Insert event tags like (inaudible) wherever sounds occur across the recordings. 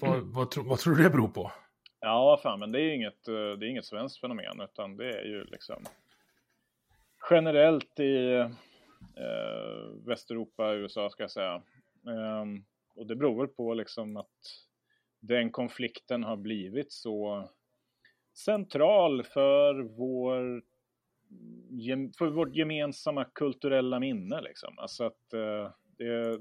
Vad, vad, tro, vad tror du det beror på? Ja, fan, men det är inget, eh, det är inget svenskt fenomen, utan det är ju liksom generellt i eh, Västeuropa, USA ska jag säga. Eh, och det beror väl på liksom att den konflikten har blivit så central för vår för vårt gemensamma kulturella minne liksom. Alltså att eh, det,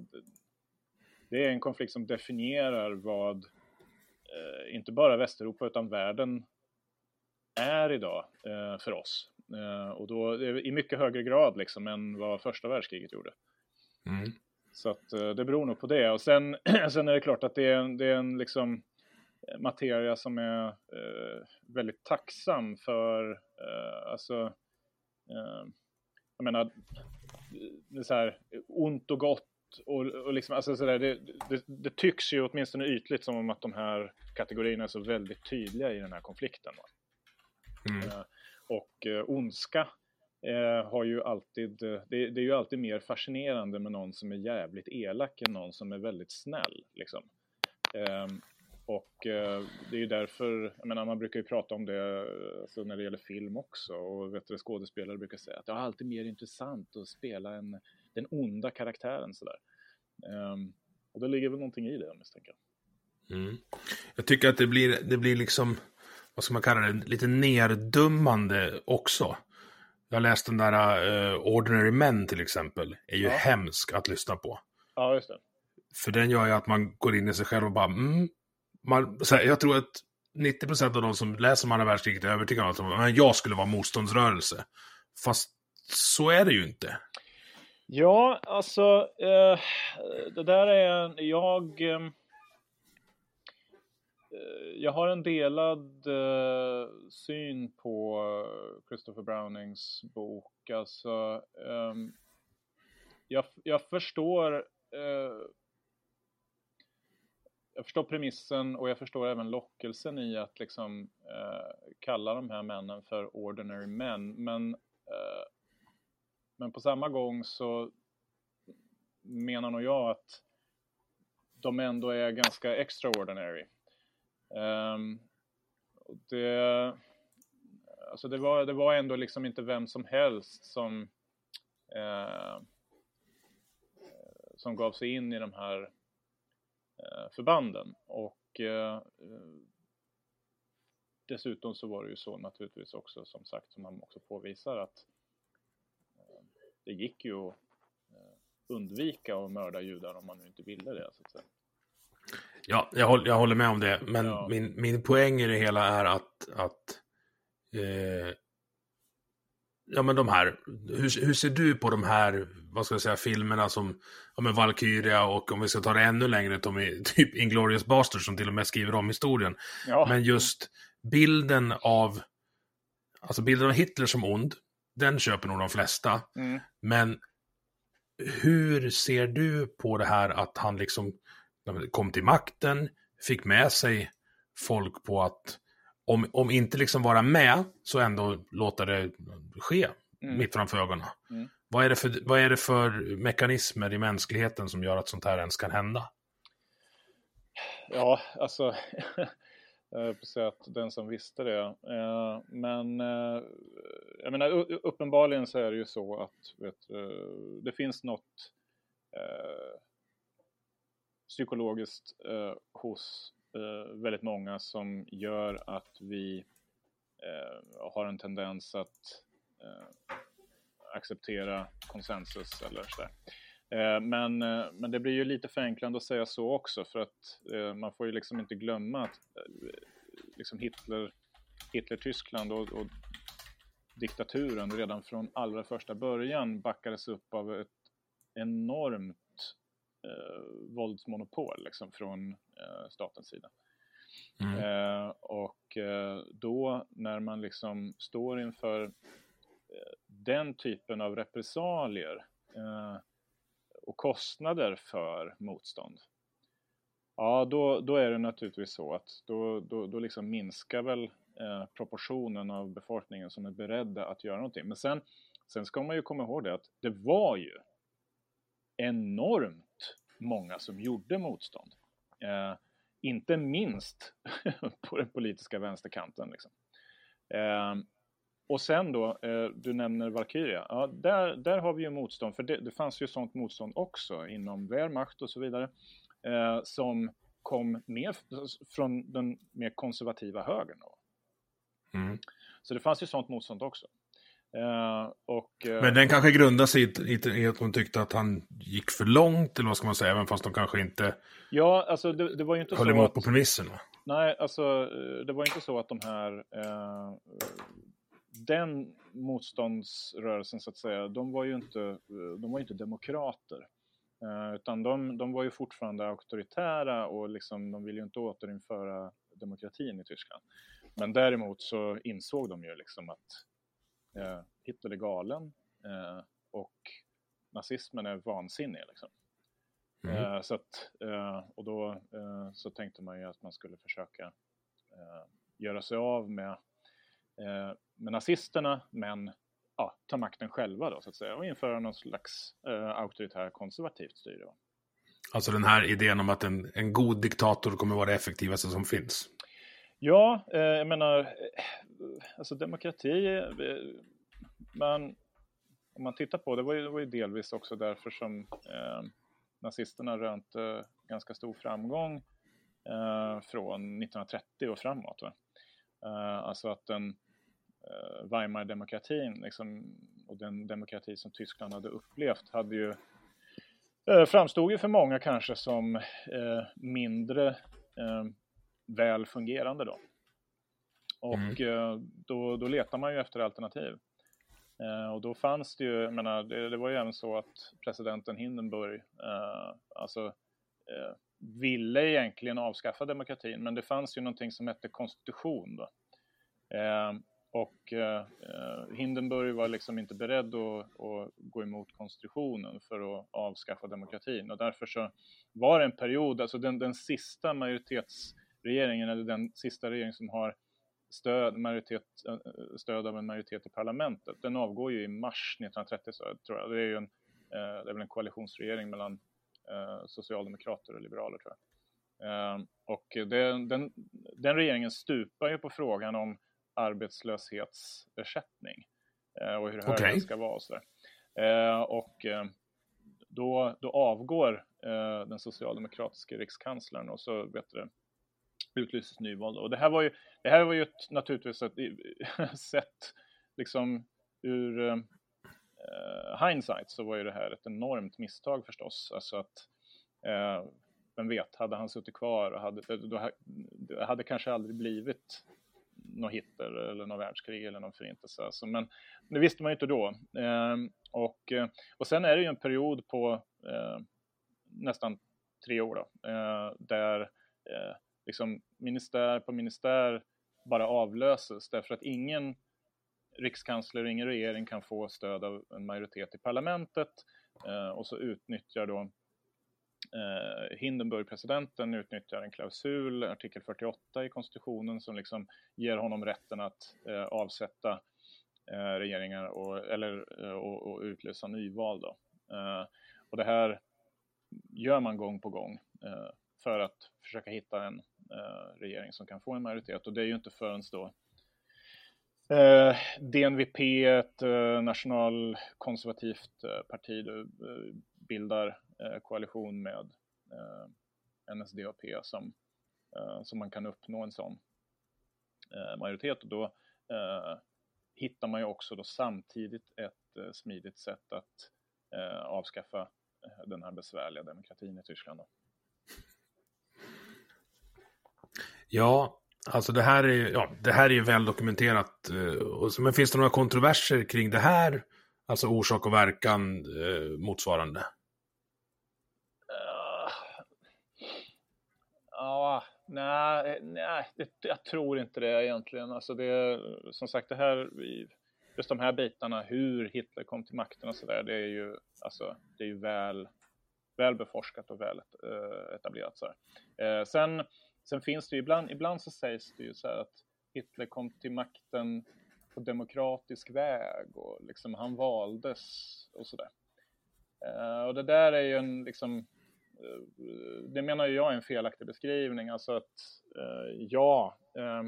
det är en konflikt som definierar vad uh, inte bara Västeuropa utan världen är idag uh, för oss. och då i mycket högre grad liksom än vad första världskriget gjorde. Mm. Så att det beror nog på det. Och sen, (clears throat) sen är det klart att det är, det är en liksom materia som är eh, väldigt tacksam för, eh, alltså, eh, jag menar, det så här ont och gott och, och liksom, alltså så där, det, det, det, tycks ju åtminstone ytligt som om att de här kategorierna är så väldigt tydliga i den här konflikten. Mm. och ondska har ju alltid, det, det, är ju alltid mer fascinerande med någon som är jävligt elak än någon som är väldigt snäll. Liksom. Um, och eh, det är ju därför, jag menar man brukar ju prata om det alltså när det gäller film också och vet du, skådespelare brukar säga att det är alltid mer intressant att spela en, den onda karaktären sådär. Um, och det ligger väl någonting i det misstänker jag. Mm. Jag tycker att det blir, det blir liksom, vad ska man kalla det, lite nerdummande också. Jag läste den där uh, Ordinary Men till exempel, är ju ja. hemsk att lyssna på. Ja, just det. För den gör ju att man går in i sig själv och bara, mm, man, här, jag tror att 90% av de som läser om andra världskriget är övertygade om att jag skulle vara motståndsrörelse. Fast så är det ju inte. Ja, alltså eh, det där är jag. Eh, eh, jag har en delad eh, syn på eh, Christopher Brownings bok. Alltså, ehm, jag, jag förstår eh, jag förstår premissen och jag förstår även lockelsen i att liksom eh, kalla de här männen för ordinary men. Men, men på samma gång så menar nog jag att de ändå är ganska extraordinary. Um, det, alltså det, var, det var ändå liksom inte vem som helst som, eh, som gav sig in i de här Eh, förbanden. Och eh, dessutom så var det ju så naturligtvis också som sagt som man också påvisar att det gick ju att undvika att mörda judar om man nu inte ville det. Så att säga. Ja, jag håller, jag håller med om det. Men ja. min, min poäng i det hela är att, att eh, ja men de här, hur, hur ser du på de här, vad ska jag säga, filmerna som, ja men Valkyria och om vi ska ta det ännu längre, Tommy, (laughs) typ Inglourious Basterds som till och med skriver om historien. Ja. Men just bilden av, alltså bilden av Hitler som ond, den köper nog de flesta. Mm. Men hur ser du på det här att han liksom kom till makten, fick med sig folk på att om, om inte liksom vara med, så ändå låta det ske mm. mitt framför ögonen. Mm. Vad, är det för, vad är det för mekanismer i mänskligheten som gör att sånt här ens kan hända? Ja, alltså, (laughs) Eh, på säga att den som visste det. Eh, men eh, jag menar, uppenbarligen så är det ju så att vet, det finns något psykologiskt hos väldigt många som gör att vi har en tendens att, acceptera konsensus eller sådär. Eh, men, eh, men det blir ju lite förenklande att säga så också för att eh, man får ju liksom inte glömma att liksom Hitler, Hitler-Tyskland och, och diktaturen redan från allra första början backades upp av ett enormt eh, våldsmonopol liksom, från eh, statens sida. Mm. Eh, och då när man liksom står inför den typen av repressalier och kostnader för motstånd. Ja, då, då är det naturligtvis så att då, då, då liksom minskar väl eh, proportionen av befolkningen som är beredda att göra någonting. Men sen, sen ska man ju komma ihåg det att det var ju enormt många som gjorde motstånd. Eh, inte minst (laughs) på den politiska vänsterkanten. Liksom. Eh, och sen då, eh, du nämner Valkyria. Ja, där, där har vi ju motstånd, för det, det fanns ju sånt motstånd också inom Wehrmacht och så vidare, eh, som kom mer från den mer konservativa högern. Då. Mm. Så det fanns ju sånt motstånd också. Uh, och, uh, Men den kanske grundar sig i, i, att hon tyckte att han gick för långt, eller vad ska man säga, även fast de kanske inte ja, alltså det, det var ju inte höll så emot att, på premisserna. Nej, alltså det var inte så att de här den motståndsrörelsen så att säga, de var ju inte, de var inte demokrater. Uh, utan de, de var ju fortfarande auktoritära och liksom, de ville ju inte återinföra demokratin i Tyskland. Men däremot så insåg de ju liksom att uh, Hitler är galen uh, och nazismen är vansinnig. Liksom. Mm. så att, och då så tänkte man ju att man skulle försöka göra sig av med Eh, med nazisterna, men ja, ta makten själva då så att säga och införa någon slags eh, auktoritär konservativt styre. Alltså den här idén om att en, en god diktator kommer vara det effektivaste som finns? Ja, eh, jag menar, eh, alltså demokrati, eh, man, om man tittar på det, var ju, det var ju delvis också därför som eh, nazisterna rönte ganska stor framgång från 1930 och framåt. Va? alltså att den eh, Weimar-demokratin liksom, och den demokrati som Tyskland hade upplevt hade ju eh, framstod ju för många kanske som eh, mindre eh, väl fungerande då. Och mm. Eh, då, då letar man ju efter alternativ. Eh, och då fanns det ju, jag menar, det, det, var ju även så att presidenten Hindenburg, alltså ville egentligen avskaffa demokratin, men det fanns ju någonting som hette konstitution. Då. Och eh, eh, Hindenburg var liksom inte beredd att, att, gå emot konstitutionen för att avskaffa demokratin och därför så var det en period, alltså den, den sista majoritetsregeringen eller den sista regering som har stöd, majoritet, eh, eh, stöd av en majoritet i parlamentet, den avgår ju i mars 1930 så tror jag. Det är ju en, eh, det är väl en koalitionsregering mellan eh, socialdemokrater och liberaler tror jag. Och det, den, den regeringen stupar ju på frågan om arbetslöshetsersättning eh, och hur hög okay. den ska vara och sådär. Eh, och eh, då, då avgår den socialdemokratiska rikskanslern och så vet du, utlyses nyval. Och det här var ju, det här var ju ett, naturligtvis ett sätt (laughs) liksom ur uh, hindsight så var ju det här ett enormt misstag förstås. Alltså att, uh, vem vet, hade han suttit kvar och hade, då, det hade kanske aldrig blivit något Hitler eller något världskrig eller någon förintelse. Alltså, men det visste man ju inte då. Eh, och, och sen är det ju en period på eh, nästan tre år då, eh, där eh, liksom ministär på ministär bara avlöses därför att ingen rikskansler och ingen regering kan få stöd av en majoritet i parlamentet eh, och så utnyttjar då eh, Hindenburg-presidenten utnyttjar en klausul, artikel 48 i konstitutionen, som liksom ger honom rätten att eh, avsätta eh, regeringar och, eller, eh, och, och utlysa nyval. Då. Eh, och det här gör man gång på gång eh, för att försöka hitta en eh, regering som kan få en majoritet. Och det är ju inte förrän då Eh, DNVP, ett eh, nationalkonservativt eh, parti, eh, bildar Eh, koalition med eh, NSDAP som, eh, som man kan uppnå en sån eh, majoritet. Och då eh, hittar man ju också då samtidigt ett eh, smidigt sätt att eh, avskaffa eh, den här besvärliga demokratin i Tyskland. Då. Ja, alltså det här är, ja, det här är ju väl dokumenterat. Men finns det några kontroverser kring det här? Alltså orsak och verkan eh, motsvarande? Uh, ja, nej, eh, nej det, jag tror inte det egentligen. Alltså det, som sagt, det här, just de här bitarna, hur Hitler kom till makten och sådär, det är ju, alltså, det är ju väl, väl beforskat och väl eh, etablerat. Så uh, sen Sen finns det ju ibland, ibland så sägs det ju så här att Hitler kom till makten på demokratisk väg och liksom han valdes och sådär. där. och det där är ju en liksom, Eh, det menar ju jag är en felaktig beskrivning, alltså att eh, ja, eh,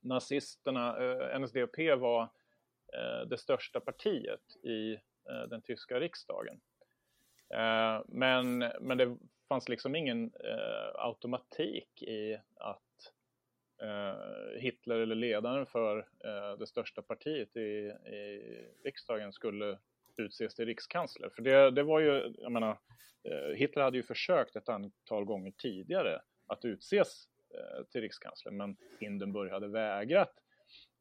nazisterna, NSDAP var det största partiet i den tyska riksdagen. Men, men det fanns liksom ingen eh, automatik i att eh, Hitler eller ledaren för eh, det största partiet i, i riksdagen skulle utses till rikskansler. För det, det var ju, jag menar, eh, Hitler hade ju försökt ett antal gånger tidigare att utses eh, till rikskansler, men Hindenburg hade vägrat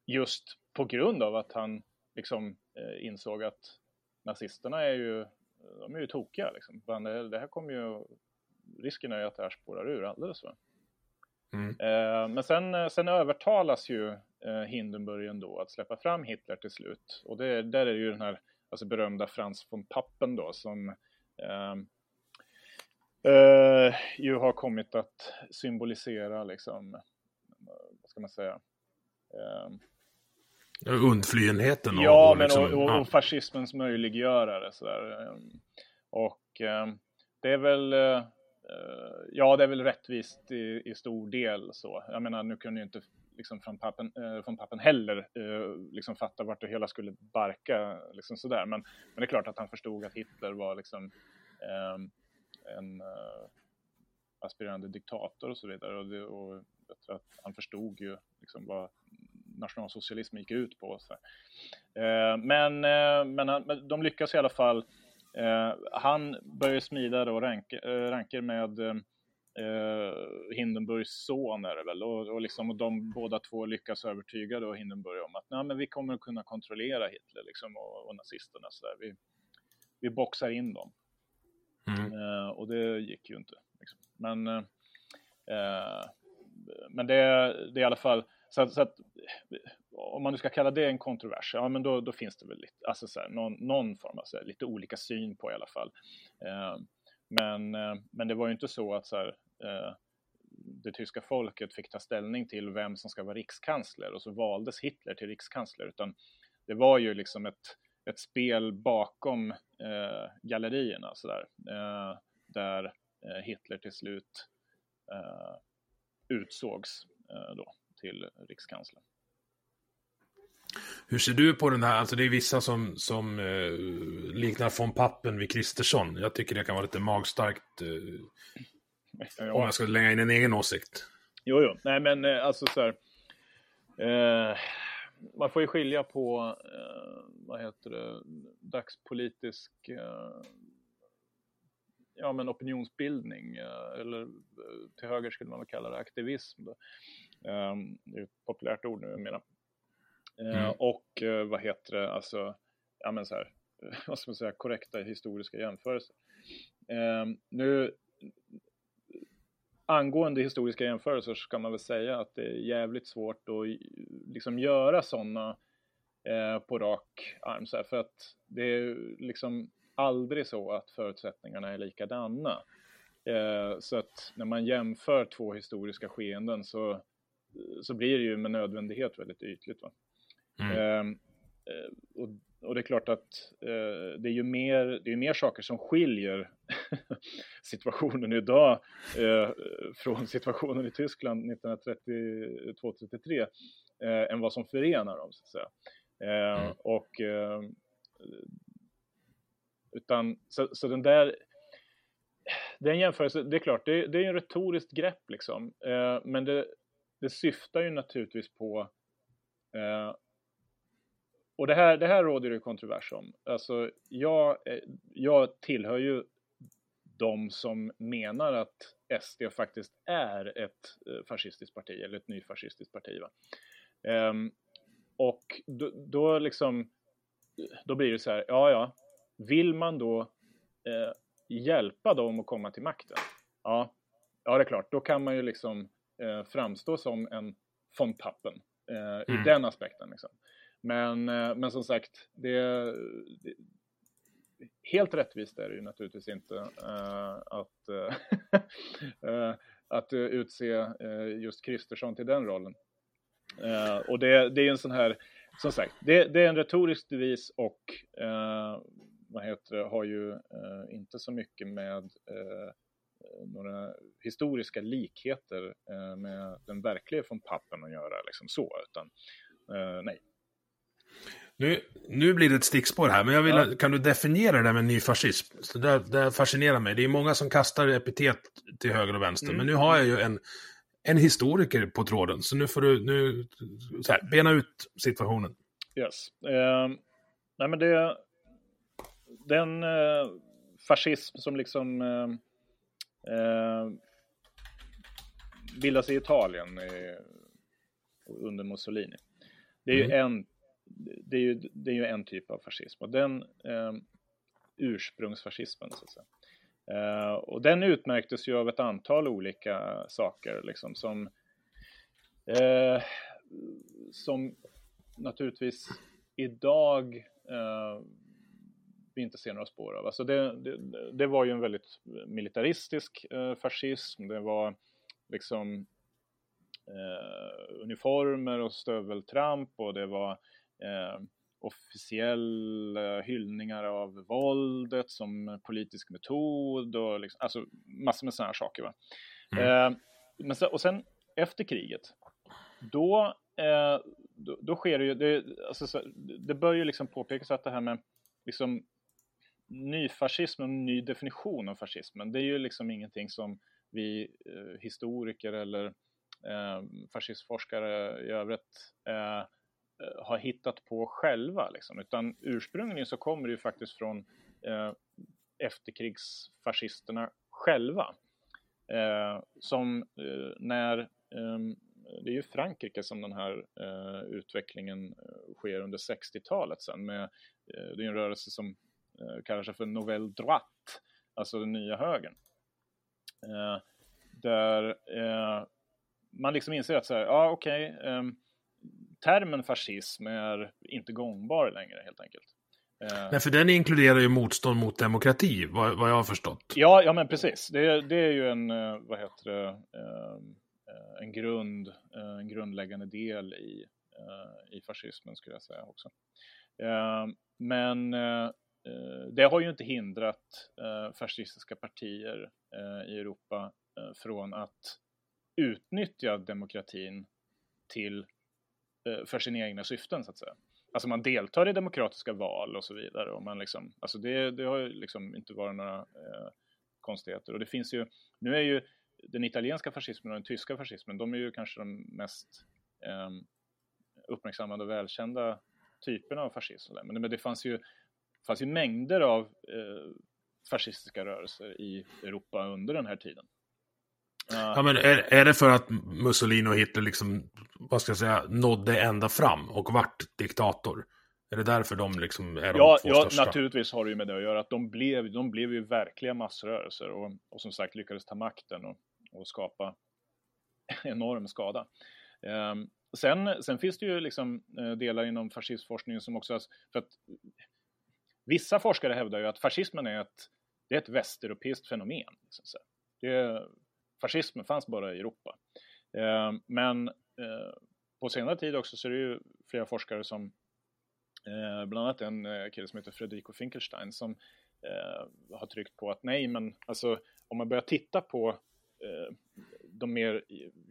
just på grund av att han liksom eh, insåg att nazisterna är ju de är ju tokiga liksom. Det här kommer ju risken är ju att det här spårar ur alldeles. Va? Mm. Men sen, sen övertalas ju Hindenburg ändå att släppa fram Hitler till slut. Och det, där är ju den här alltså berömda Frans von Pappen då som eh, eh, ju har kommit att symbolisera liksom, vad ska man säga? Eh, Undflyenheten ja, och, liksom, men och, och, och fascismens möjliggörare. Sådär. Och det är väl Eh, ja, det är väl rättvist i, i, stor del så. Jag menar, nu kunde ju inte liksom från pappen, eh, från pappen heller eh, liksom fatta vart det hela skulle barka. Liksom sådär. Men, men det är klart att han förstod att Hitler var liksom eh, en eh, aspirerande diktator och så vidare. Och, det, och jag tror att han förstod ju liksom vad nationalsocialism gick ut på. Så. Eh, men, eh, men, men de lyckas i alla fall Eh, han börjar smida då rank, eh, ranker med eh, eh, Hindenburgs son är det väl och, och, liksom, och de båda två lyckas övertyga då Hindenburg om att Nej, men vi kommer att kunna kontrollera Hitler liksom, och, och nazisterna så där. Vi, vi boxar in dem. Mm. Eh, och det gick ju inte. Liksom. Men, eh, men det, det är i alla fall så att, så att, om man nu ska kalla det en kontrovers, ja men då, då finns det väl lite, alltså så här, någon, någon, form av så här, lite olika syn på i alla fall. Eh, men, eh, men det var ju inte så att så här, eh, Eh, det tyska folket fick ta ställning till vem som ska vara rikskansler och så valdes Hitler till rikskansler, utan det var ju liksom ett, ett spel bakom eh, gallerierna så där, eh, där eh, Hitler till slut eh, utsågs eh, då till rikskanslern. Hur ser du på den här, alltså det är vissa som, som eh, liknar von Pappen vid Kristersson. Jag tycker det kan vara lite magstarkt eh, ja. om jag ska lägga in en egen åsikt. Jo, jo, nej men eh, alltså så här, eh, man får ju skilja på, eh, vad heter det, dagspolitisk eh, ja, men opinionsbildning, eller till höger skulle man väl kalla det aktivism. Då. Det är ett populärt ord nu mera. Ehm, mm. Och eh, vad heter det, alltså, ja men så här, (laughs) vad ska man säga, korrekta historiska jämförelser. Nu, angående historiska jämförelser så ska man väl säga att det är jävligt svårt att liksom göra sådana eh, på rak arm. Så här, för att det är liksom aldrig så att förutsättningarna är likadana. Eh, så att när man jämför två historiska skeenden så så blir det ju med nödvändighet väldigt ytligt. Va? Mm. Ehm, eh, och, och, det är klart att eh, det är ju mer, det är mer saker som skiljer (laughs) situationen idag eh, från situationen i Tyskland 1932-33 eh, än vad som förenar dem. Så att säga. Ehm, mm. Och ehm, utan, så, så den där den jämförelse, det är klart, det, det är en retoriskt grepp liksom. Eh, men det, det syftar ju naturligtvis på eh, och det här, det här råder det kontrovers om. Alltså, jag, eh, jag tillhör ju de som menar att SD faktiskt är ett eh, fascistiskt parti, eller ett nyfascistiskt parti. Va? Um, och då, då, liksom, då blir det så här, ja ja, vill man då eh, hjälpa dem att komma till makten? Ja, ja det är klart, då kan man ju liksom eh, framstå som en von Pappen eh, mm. i den aspekten. Liksom. Men, eh, men som sagt, det, det, helt rättvist är det ju naturligtvis inte uh, att, uh, (laughs) att utse uh, just Kristersson till den rollen. och det, det är en sån här, som sagt, det, det är en retorisk devis och vad heter det, har ju inte så mycket med några historiska likheter med den verkliga von Pappen att göra, liksom så, utan nej, nu, nu blir det ett stickspår här, men jag vill, ja. kan du definiera det där med nyfascism? Det, det fascinerar mig. Det är många som kastar epitet till höger och vänster, mm. men nu har jag ju en, en historiker på tråden, så nu får du nu, så här, bena ut situationen. Yes. Uh, nej, men det, den uh, fascism som liksom uh, bildas i Italien under Mussolini. Det är mm. ju en det är, ju, det är ju en typ av fascism och den eh, ursprungsfascismen så att säga. Eh, och den utmärktes ju av ett antal olika saker liksom som eh, som naturligtvis idag eh, vi inte ser några spår av. Alltså det, det, det var ju en väldigt militaristisk eh, fascism. Det var liksom eh, uniformer och stöveltramp och det var eh, officiella hyllningar av våldet som politisk metod och liksom, alltså massor med sådana saker. Va? Mm. Eh, men så, och sen efter kriget, då, eh, då, då, sker det ju, det, alltså, så, det bör ju liksom påpekas att det här med liksom nyfascism och ny definition av fascismen, det är ju liksom ingenting som vi eh, historiker eller eh, fascistforskare i övrigt Eh, Eh, har hittat på själva. Liksom. Utan ursprungligen så kommer det ju faktiskt från eh, efterkrigsfascisterna själva. Eh, som eh, när, eh, det är ju Frankrike som den här eh, utvecklingen eh, sker under 60-talet sen. Med, eh, det är en rörelse som kallar sig för Nouvelle Droite, alltså den nya högern. där man liksom inser att så här, ja okej, okay, termen fascism är inte gångbar längre helt enkelt. Eh, Nej, för den inkluderar ju motstånd mot demokrati, vad, vad jag har förstått. Ja, ja men precis. Det, det är ju en, eh, vad heter det, eh, en grund, en grundläggande del i, i fascismen skulle jag säga också. Men det har ju inte hindrat fascistiska partier i Europa från att utnyttja demokratin till Eh, för sina egna syften så att säga. Alltså man deltar i demokratiska val och så vidare. Och man liksom, alltså det, det har ju liksom inte varit några eh, konstigheter. Och det finns ju, nu är ju den italienska fascismen och den tyska fascismen, de är ju kanske de mest eh, uppmärksammade och välkända typerna av fascism. Men det, det fanns ju, fanns ju mängder av eh, fascistiska rörelser i Europa under den här tiden. Ja, men är, är det för att Mussolini och Hitler liksom, vad ska jag säga, nådde ända fram och vart diktator? Är det därför de liksom är de ja, två ja, största? naturligtvis har det ju med det att göra. Att de blev, de blev ju verkliga massrörelser och, och som sagt lyckades ta makten och, och skapa (laughs) enorm skada. Um, sen, sen finns det ju liksom uh, delar inom fascismforskningen som också, för att vissa forskare hävdar ju att fascismen är ett, det är ett västeuropeiskt fenomen. Så det, fascismen fanns bara i Europa. Eh, men eh, på senare tid också så är det ju flera forskare som, eh, bland annat en eh, kille som heter Frederico Finkelstein som eh, har tryckt på att nej, men alltså om man börjar titta på eh, de mer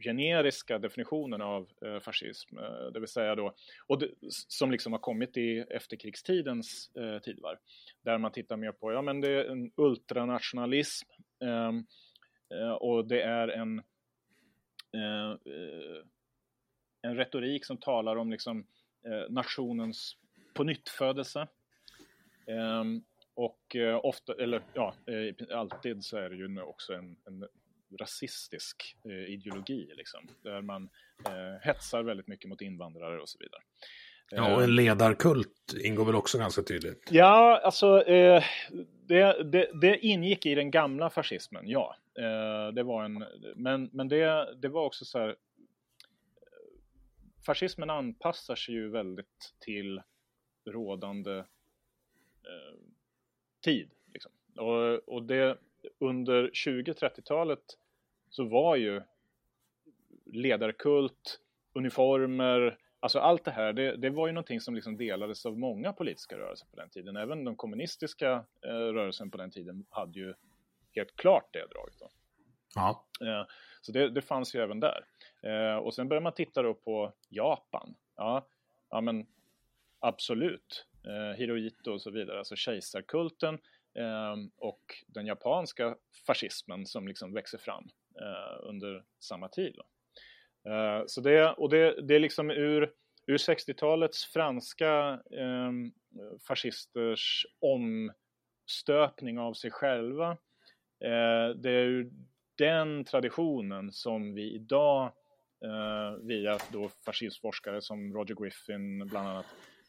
generiska definitionerna av fascism, det vill säga då, och det, som liksom har kommit i efterkrigstidens tidvarv, där man tittar mer på, ja men det är en ultranationalism, Eh, Eh, och det är en, eh, eh, en retorik som talar om liksom, eh, nationens pånyttfödelse. Ehm, och eh, ofta, eller ja, eh, alltid så är det ju också en, en rasistisk eh, ideologi, liksom, där man eh, hetsar väldigt mycket mot invandrare och så vidare. Ja, och en ledarkult ingår väl också ganska tydligt? Ja, alltså eh, det, det, det, ingick i den gamla fascismen, ja. Eh, det var en, men men det, det var också så här, fascismen anpassar sig ju väldigt till rådande eh, tid. Liksom. Och, och det, under 20-30-talet så var ju ledarkult, uniformer, alltså allt det här, det, det var ju någonting som liksom delades av många politiska rörelser på den tiden. Även den kommunistiska eh, rörelsen på den tiden hade ju helt klart det draget. Då. Ja. Eh, så det, det, fanns ju även där. Eh, och sen börjar man titta då på Japan. Ja, ja men absolut. Eh, Hirohito och så vidare, alltså kejsarkulten Ehm, och den japanska fascismen som liksom växer fram eh, under samma tid. Då. Eh, så det, och det, det är liksom ur, ur 60-talets franska eh, fascisters omstöpning av sig själva. Eh, det är ur den traditionen som vi idag eh, via då fascistforskare som Roger Griffin bland annat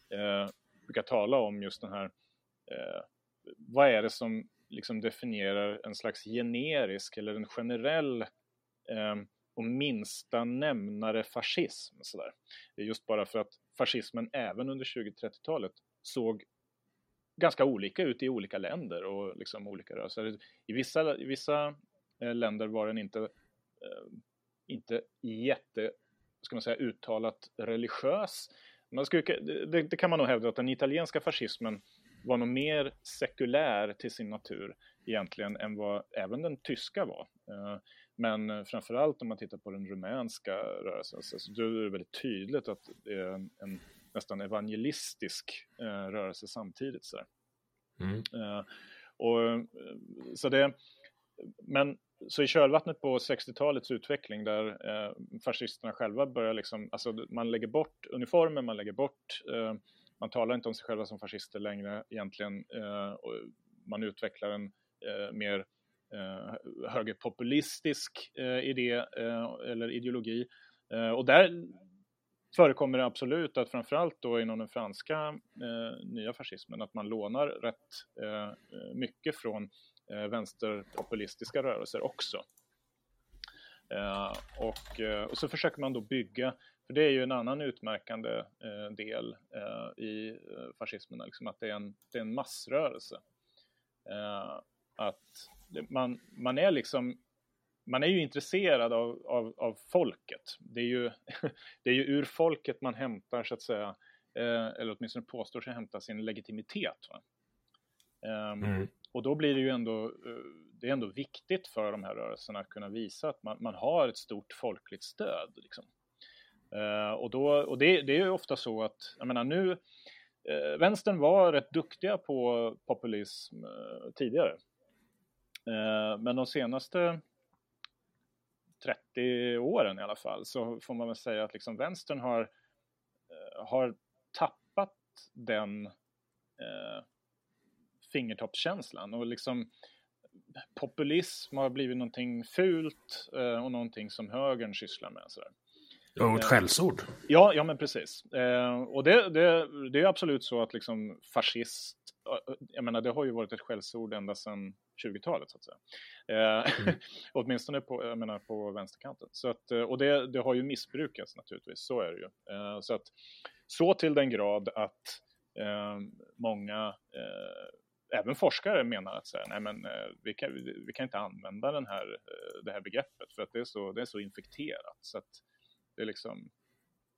eh, brukar tala om just den här eh, vad är det som liksom definierar en slags generisk eller en generell eh, och minsta nämnare fascism. Så Det är just bara för att fascismen även under 20-30-talet såg ganska olika ut i olika länder och liksom olika rörelser. I vissa, i vissa eh, länder var den inte, eh, inte jätte, ska man säga, uttalat religiös. Man skulle, det, det, kan man nog hävda att den italienska fascismen var nog mer sekulär till sin natur egentligen än vad även den tyska var. Eh, Eh, men framförallt om man tittar på den rumänska rörelsen så är det väldigt tydligt att det är en, en nästan evangelistisk eh, rörelse samtidigt. Så, mm. Eh, och, så det, men så i kölvattnet på 60-talets utveckling där eh, fascisterna själva börjar liksom, alltså man lägger bort uniformen, man lägger bort eh, man talar inte om sig själva som fascister längre egentligen. Eh, och man utvecklar en eh, mer eh, Eh, högerpopulistisk eh, idé eh, eller ideologi. och där förekommer det absolut att framförallt då inom den franska eh, nya fascismen att man lånar rätt eh, mycket från eh, vänsterpopulistiska rörelser också. Eh, och, och så försöker man då bygga för det är ju en annan utmärkande eh, del eh, i fascismen, liksom att det är en, det är en massrörelse. Eh, att man, man är liksom man är ju intresserad av, av, av folket. Det är, ju, (laughs) det är ju ur folket man hämtar, så att säga, eh, eller åtminstone påstår sig hämta sin legitimitet. Um, mm. Och då blir det ju ändå, eh, det är ändå viktigt för de här rörelserna att kunna visa att man, man har ett stort folkligt stöd. Liksom. Uh, och då, och det, det är ju ofta så att, jag menar nu, vänstern var rätt duktiga på populism tidigare. Men de senaste 30 åren i alla fall så får man väl säga att liksom vänstern har, har tappat den fingertoppskänslan och liksom populism har blivit någonting fult och någonting som högern sysslar med. Sådär. Och ett skällsord. Ja, ja men precis. Eh, och det, det, det är absolut så att liksom fascist, eh, jag menar det har ju varit ett skällsord ända sedan 20-talet så att säga. Eh, mm. (laughs) åtminstone på, jag menar, på vänsterkanten. Så att, eh, och det, det har ju missbrukats naturligtvis, så är det ju. Eh, så, att, så till den grad att eh, många även forskare menar att så här, nej men, vi, kan, vi kan inte använda den här, det här begreppet för att det är så, det är så infekterat. Så att, det är liksom,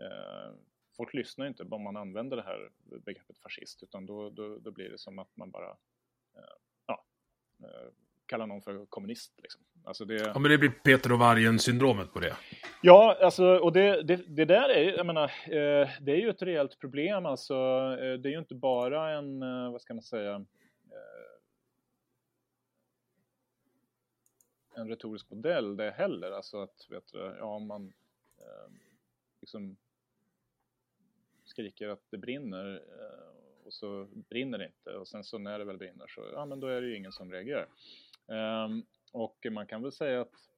eh, folk lyssnar inte om man använder det här begreppet fascist, utan då, då, då blir det som att man bara eh, ja, eh, kallar någon för kommunist. Liksom. Alltså det... Ja, men det blir Peter och vargen-syndromet på det. Ja, alltså, och det, det, det där är, jag menar, eh, det är ju ett rejält problem. Alltså, det är ju inte bara en, vad ska man säga, en retorisk modell det heller. Alltså att, vet du, ja, man Ehm, liksom skriker att det brinner eh, och så brinner det inte och sen så när det väl brinner så, ja men då är det ju ingen som reagerar. Ehm, och man kan väl säga att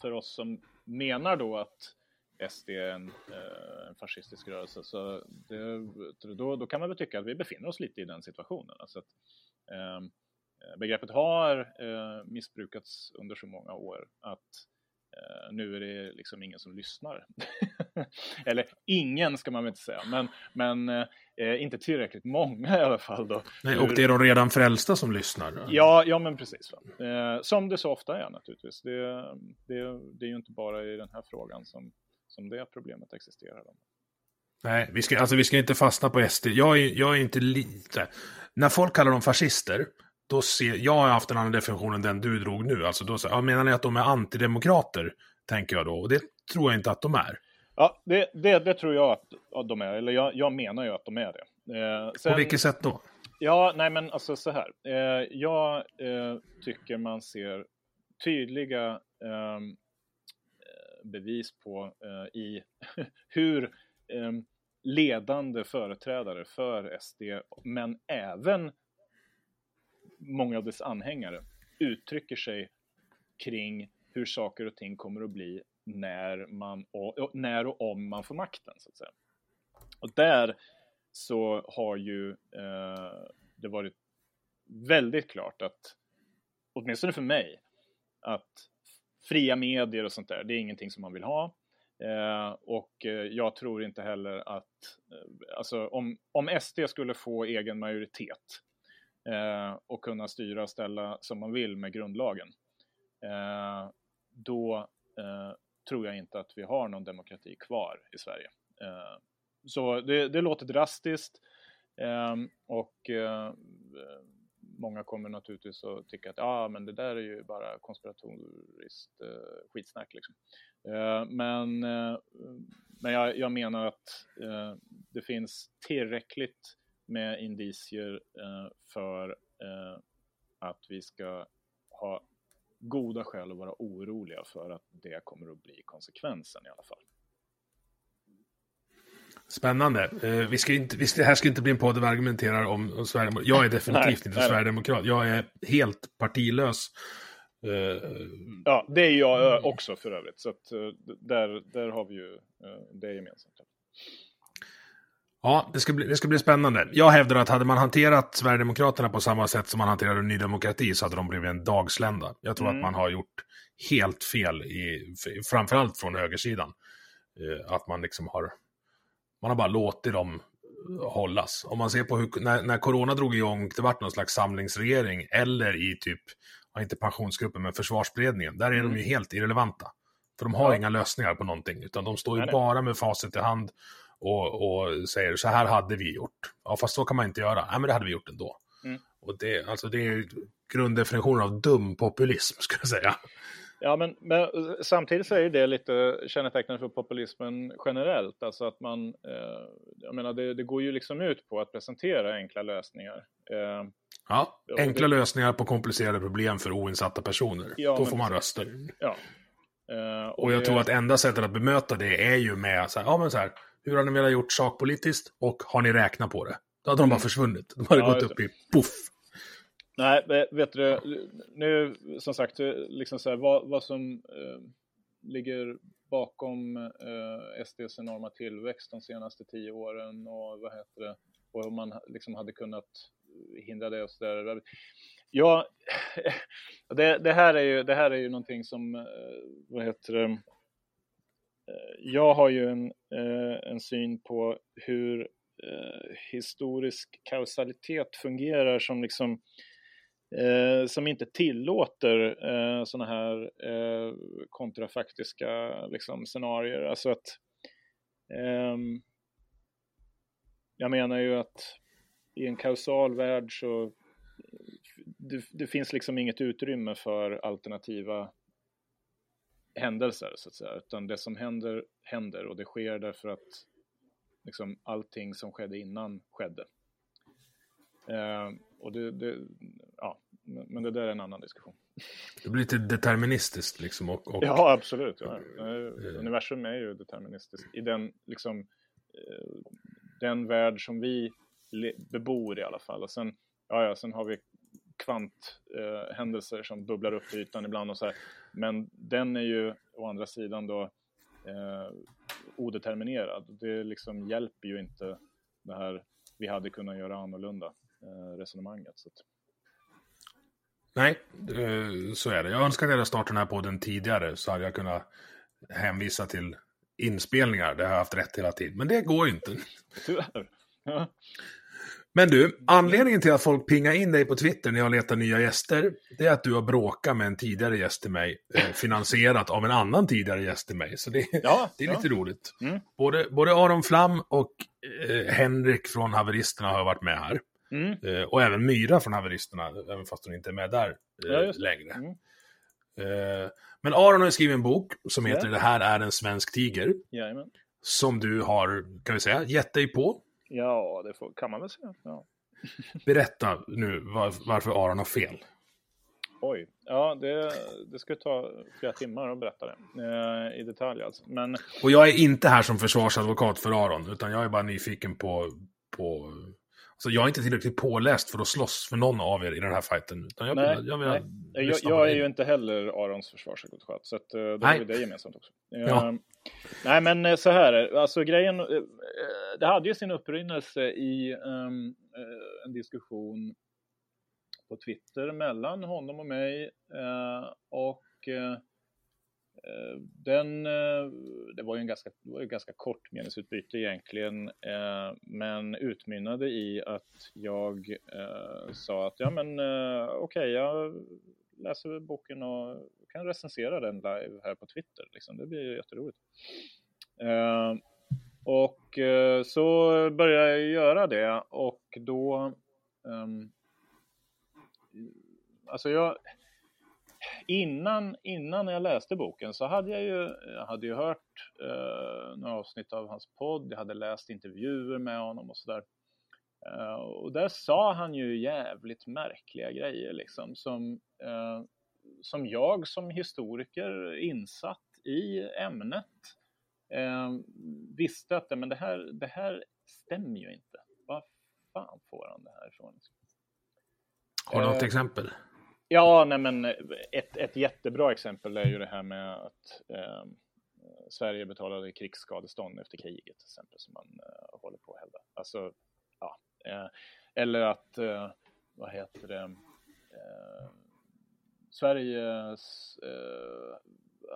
för oss som menar då att SD är en, eh, en fascistisk rörelse så det, då, då kan man väl tycka att vi befinner oss lite i den situationen. Alltså att, ehm, eh, begreppet har eh, missbrukats under så många år att nu är det liksom ingen som lyssnar. (laughs) Eller ingen ska man väl inte säga, men, men uh, inte tillräckligt många i alla fall. Då. Nej, och det är de redan frälsta som lyssnar? Ja, ja men precis. Uh, som det så ofta är naturligtvis. Det, det, det är ju inte bara i den här frågan som, som det problemet existerar. Nej, vi ska, alltså, vi ska inte fastna på SD. Jag är, jag är inte lite... När folk kallar dem fascister, då ser, jag har haft en annan definition än den du drog nu. Alltså då, ja, menar ni att de är antidemokrater? Tänker jag då. Och det tror jag inte att de är. Ja, det, det, det tror jag att de är. Eller jag, jag menar ju att de är det. Eh, sen, På vilket sätt då? Ja, nej men alltså så här. Eh, jag eh, tycker man ser tydliga ehm, eh, bevis på eh, i (laughs) hur ehm, ledande företrädare för SD, men även många av dess anhängare uttrycker sig kring hur saker och ting kommer att bli när, man, och, när och om man får makten. Så att säga. Och där så har ju eh, det varit väldigt klart att, åtminstone för mig, att fria medier och sånt där, det är ingenting som man vill ha. Eh, och eh, jag tror inte heller att, eh, alltså om, om SD skulle få egen majoritet eh, Eh, och kunna styra och ställa som man vill med grundlagen, eh, då eh, tror jag inte att vi har någon demokrati kvar i Sverige. Eh, så det, det, låter drastiskt eh, och eh, många kommer naturligtvis att tycka att ah, men det där är ju bara konspiratoriskt eh, skitsnack. Liksom. Eh, men eh, men jag, jag, menar att eh, det finns tillräckligt med indicier eh, för eh, att vi ska ha goda skäl att vara oroliga för att det kommer att bli konsekvensen i alla fall. Spännande. Uh, vi ska inte, vi det här ska inte bli en podd där vi argumenterar om, om Sverigedemokraterna. Jag är (laughs) definitivt nej, inte nej, Sverigedemokrat. Jag är helt partilös. Uh, ja, det är jag också för övrigt. Så att, uh, där, där har vi ju det gemensamt. Ja, det ska, bli, det ska bli spännande. Jag hävdar att hade man hanterat Sverigedemokraterna på samma sätt som man hanterade Ny Demokrati så hade de blivit en dagslända. Jag tror mm. att man har gjort helt fel, i, framförallt från högersidan. Eh, att man liksom har, man har bara låtit dem hållas. Om man ser på hur, när, när corona drog igång, det vart någon slags samlingsregering, eller i typ, inte pensionsgruppen, men försvarsberedningen, där är mm. de ju helt irrelevanta. För de har ja. inga lösningar på någonting, utan de står ju nej, bara med facit i hand och, och säger så här hade vi gjort. Ja, fast så kan man inte göra. Nej, men det hade vi gjort ändå. Mm. Och det, alltså, det är grunddefinitionen av dum populism, skulle jag säga. Ja, men, men, samtidigt så är det lite kännetecknande för populismen generellt. Alltså att man, eh, jag menar, det, det, går ju liksom ut på att presentera enkla lösningar. Eh, ja, enkla det, lösningar på komplicerade problem för oinsatta personer. Ja, Då får man röster. Ja. Eh, och, och jag det... tror att enda sättet att bemöta det är ju med så här, ja men så här, hur har ni velat gjort sakpolitiskt och har ni räknat på det? Då hade de bara mm. försvunnit. De hade ja, gått upp i poff. Nej, vet du, nu som sagt, liksom så här, vad, vad som eh, ligger bakom eh, SDs enorma tillväxt de senaste tio åren och vad heter det, och hur man liksom hade kunnat hindra det och så där. Ja, (laughs) det, det, här är ju, det här är ju någonting som, eh, vad heter det, Eh, Eh, jag har ju en, eh, en syn på hur eh, historisk kausalitet fungerar som liksom som inte tillåter eh, sådana här kontrafaktiska liksom, scenarier. Alltså att Eh, jag menar ju att i en kausal värld så det, det, finns liksom inget utrymme för alternativa händelser så att säga, utan det som händer, händer och det sker därför att liksom allting som skedde innan skedde. Eh, och det, det, ja, men det där är en annan diskussion. Det blir lite deterministiskt liksom. Och, och... Ja, absolut. Ja. Eh, universum är ju deterministiskt i den liksom den värld som vi bebor i alla fall. Och sen, ja, ja, sen har vi kvanthändelser eh, som bubblar upp till ytan ibland och så här. Men den är ju å andra sidan då eh, odeterminerad. Det liksom hjälper ju inte det här vi hade kunnat göra annorlunda eh, resonemanget. Så att... Nej, eh, så är det. Jag önskar att jag hade startat den här podden tidigare så hade jag kunnat hänvisa till inspelningar. Det har jag haft rätt hela tiden. Men det går ju inte. Tyvärr. Ja. Men du, anledningen till att folk pingar in dig på Twitter när jag letar nya gäster, det är att du har bråkat med en tidigare gäst till mig, eh, finansierat av en annan tidigare gäst till mig. Så det, ja, (laughs) det är lite ja. roligt. Mm. Både, både Aron Flam och eh, Henrik från Haveristerna har varit med här. Mm. Eh, och även Myra från Haveristerna, även fast hon inte är med där eh, Ja, längre. Mm. Eh, men Aron har skrivit en bok som heter. Det här är en svensk tiger. Jajamän. Som du har, kan vi säga, gett dig på. Ja, det får, kan man väl säga. Ja. (laughs) Berätta nu var, varför Aron har fel. Oj, ja det, det skulle ta flera timmar att berätta det eh, i detalj alltså. Men Och jag är inte här som försvarsadvokat för Aron, utan jag är bara nyfiken på... på alltså jag är inte tillräckligt påläst för att slåss för någon av er i den här fighten. Jag Nej, jag vill nej. jag, jag är ju inte heller Arons försvarsadvokat, så att, eh, då Nej. har vi det gemensamt också. (laughs) Ja. Nej, men eh, så här alltså grejen, eh, det hade ju sin upprinnelse i ehm, eh, en diskussion på Twitter mellan honom och mig och Eh, den, eh, det var ju en ganska, det var ju ganska kort meningsutbyte egentligen, eh, men utmynnade i att jag sa att ja men okej, okej, jag läser boken och kan recensera den live här på Twitter. Liksom. Det blir ju jätteroligt. Och så började jag göra det och då ehm, Alltså jag innan, innan jag läste boken så hade jag ju, jag hade ju hört eh, några avsnitt av hans podd, jag hade läst intervjuer med honom och sådär. Eh, och där sa han ju jävligt märkliga grejer liksom som, eh, som jag som historiker insatt i ämnet eh, visste att men det, här, det här stämmer ju inte. Vad fan får han det här ifrån? Har du något eh, exempel? Ja, nej men ett, ett jättebra exempel är ju det här med att eh, Sverige betalade krigsskadestånd efter kriget till exempel som man eh, håller på att hävda. Alltså, ja. Eh, eller att, eh, vad heter det, eh, Sveriges eh,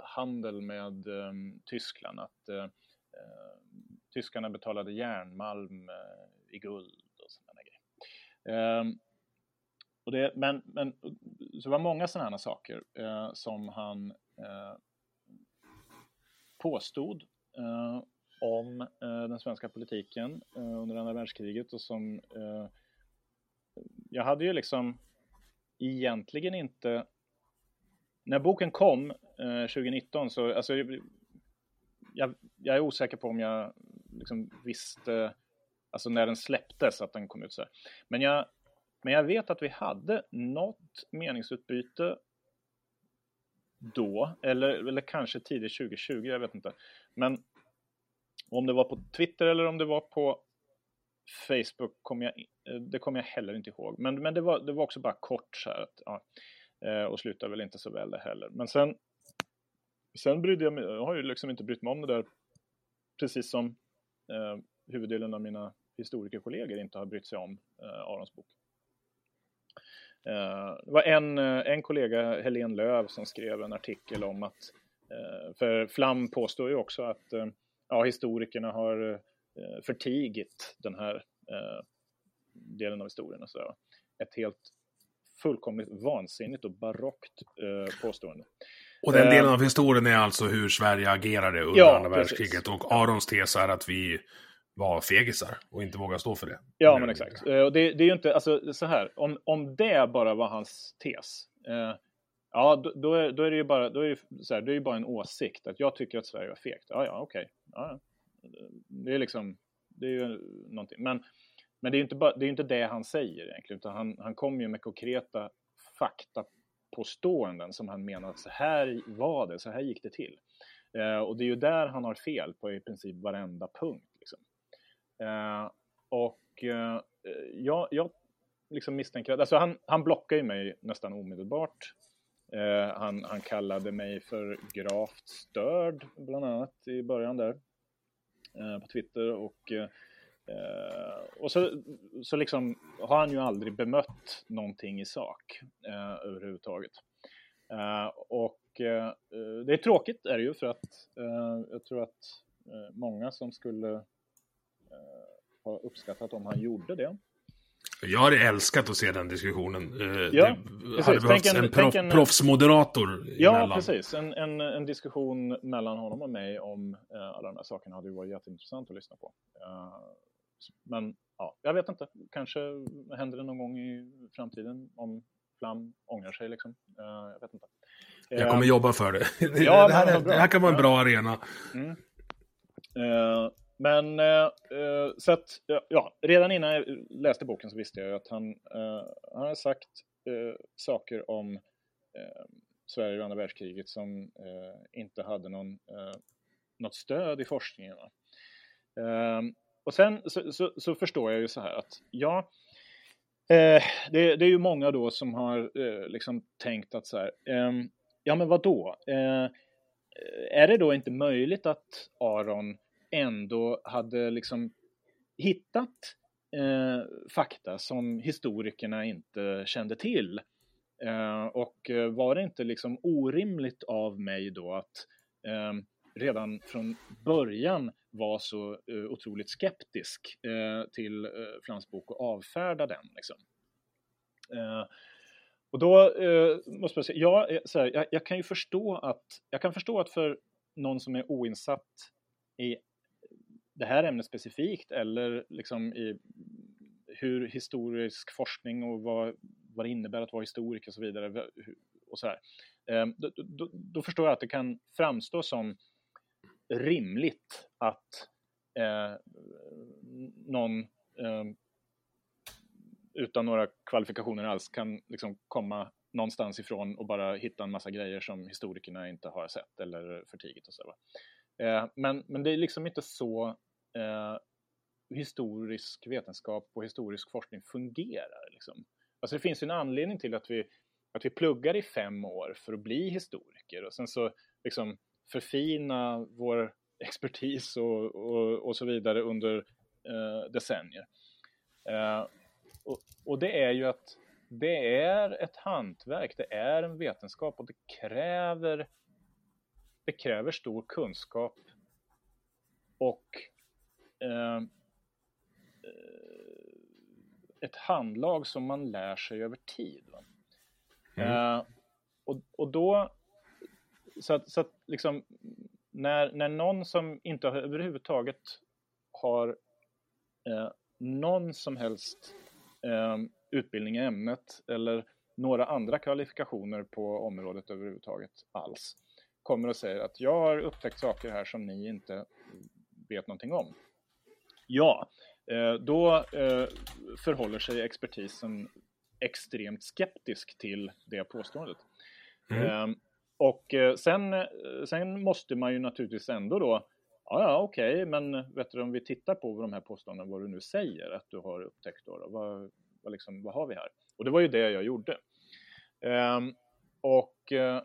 handel med eh, Tyskland, att eh, eh, tyskarna betalade järnmalm eh, i guld och sådana grejer. Ehm, och det, men, men så det var många sådana här saker eh, som han eh, påstod eh, om eh, den svenska politiken eh, under andra världskriget och som eh, jag hade ju liksom egentligen inte när boken kom eh, 2019 så alltså jag, jag är osäker på om jag liksom visste alltså när den släpptes att den kom ut så här. Men jag men jag vet att vi hade något meningsutbyte då, eller, eller kanske tidigt 2020, jag vet inte. Men om det var på Twitter eller om det var på Facebook, kom jag, eh, det kommer jag heller inte ihåg. Men, men det, var, det var också bara kort så här, att, ja, eh, och slutade väl inte så väl det heller. Men sen, sen brydde jag mig, jag har ju liksom inte brytt mig om det där, precis som eh, huvuddelen av mina historikerkollegor inte har brytt sig om eh, Arons bok. Eh, det var en, eh, en kollega, Helene Löv, som skrev en artikel om att, eh, för Flam påstår ju också att ja, historikerna har förtigit den här delen av historien och sådär. Ett helt fullkomligt vansinnigt och barockt påstående. Och den delen av historien är alltså hur Sverige agerade under Ja, andra precis. världskriget. Och Arons tes är att vi var fegisar och inte vågade stå för det. Ja, men exakt. Eh, Och det, det är ju inte, alltså så här, om, om det bara var hans tes, eh, ja, då, då, är, då är det ju bara, då är det, så här, det är ju bara en åsikt, att jag tycker att Sverige var fegt. Ja, ja, okej. Ja, ja. det är liksom, det är ju någonting. Men, men det är ju inte, bara, det, är inte det han säger egentligen, utan han, han kommer ju med konkreta faktapåståenden som han menar att så här var det, så här gick det till. Eh, och det är ju där han har fel på i princip varenda punkt. Eh, och eh, jag, jag liksom misstänker att, alltså han, han blockar ju mig nästan omedelbart. Eh, han, han kallade mig för gravt störd, bland annat i början där eh, på Twitter. Och, eh, och så, så liksom har han ju aldrig bemött någonting i sak eh, överhuvudtaget. Eh, och eh, det är tråkigt är det ju för att eh, jag tror att eh, många som skulle ha uppskattat om han gjorde det. Jag hade älskat att se den diskussionen. Eh, ja, det hade behövts en, en, proff, en proffsmoderator Ja, emellan. precis. En, en, en, diskussion mellan honom och mig om uh, alla de här sakerna hade ju varit jätteintressant att lyssna på. Uh, men ja, jag vet inte. Kanske händer det någon gång i framtiden om Flam ångrar sig. Liksom. Uh, jag vet inte. Jag kommer jobba för det. (laughs) Ja, det, här, det, här, kan vara en bra arena. Mm. Men eh, eh, så att, ja, redan innan jag läste boken så visste jag att han, eh, han har sagt eh, saker om eh, Sverige och andra världskriget som eh, inte hade någon, eh, något stöd i forskningen. Eh, och sen så, så, så, förstår jag ju så här att ja, eh, det, det, är ju många då som har liksom tänkt att så här, ja men vad då? är det då inte möjligt att Aron ändå hade liksom hittat eh, fakta som historikerna inte kände till. Eh, och eh, var det inte liksom orimligt av mig då att eh, redan från början vara så eh, otroligt skeptisk eh, till eh, Flams bok och avfärda den. Liksom. Eh, och då eh, måste jag säga, ja, så här, jag, jag, kan ju förstå att, jag kan förstå att för någon som är oinsatt i det här ämnet specifikt eller liksom i hur historisk forskning och vad, vad det innebär att vara historiker och så vidare. Och så här. Ehm, då, då, då, förstår jag att det kan framstå som rimligt att eh, någon eh, utan några kvalifikationer alls kan liksom komma någonstans ifrån och bara hitta en massa grejer som historikerna inte har sett eller förtigit och så. Eh, men, men det är liksom inte så eh, historisk vetenskap och historisk forskning fungerar. Liksom. Alltså det finns ju en anledning till att vi, att vi pluggar i fem år för att bli historiker och sen så liksom förfina vår (laughs) expertis och, och, och så vidare under eh, decennier. Eh, och, och, det är ju att det är ett hantverk, det är en vetenskap och det kräver, det kräver stor kunskap och Eh, eh, ett handlag som man lär sig över tid. Mm. Eh, och, och då, så att, så att liksom, när, när någon som inte har, överhuvudtaget har eh, någon som helst eh, utbildning i ämnet eller några andra kvalifikationer på området överhuvudtaget alls kommer och säger att jag har upptäckt saker här som ni inte vet någonting om. Ja, eh, då eh, förhåller sig expertisen extremt skeptisk till det påståendet. Mm. Ehm, och eh, sen, sen måste man ju naturligtvis ändå då Ja, ja okej, okay, men vet du, om vi tittar på de här påståendena, vad du nu säger att du har upptäckt då, då vad, vad, liksom, vad har vi här? Och det var ju det jag gjorde. Um, och uh,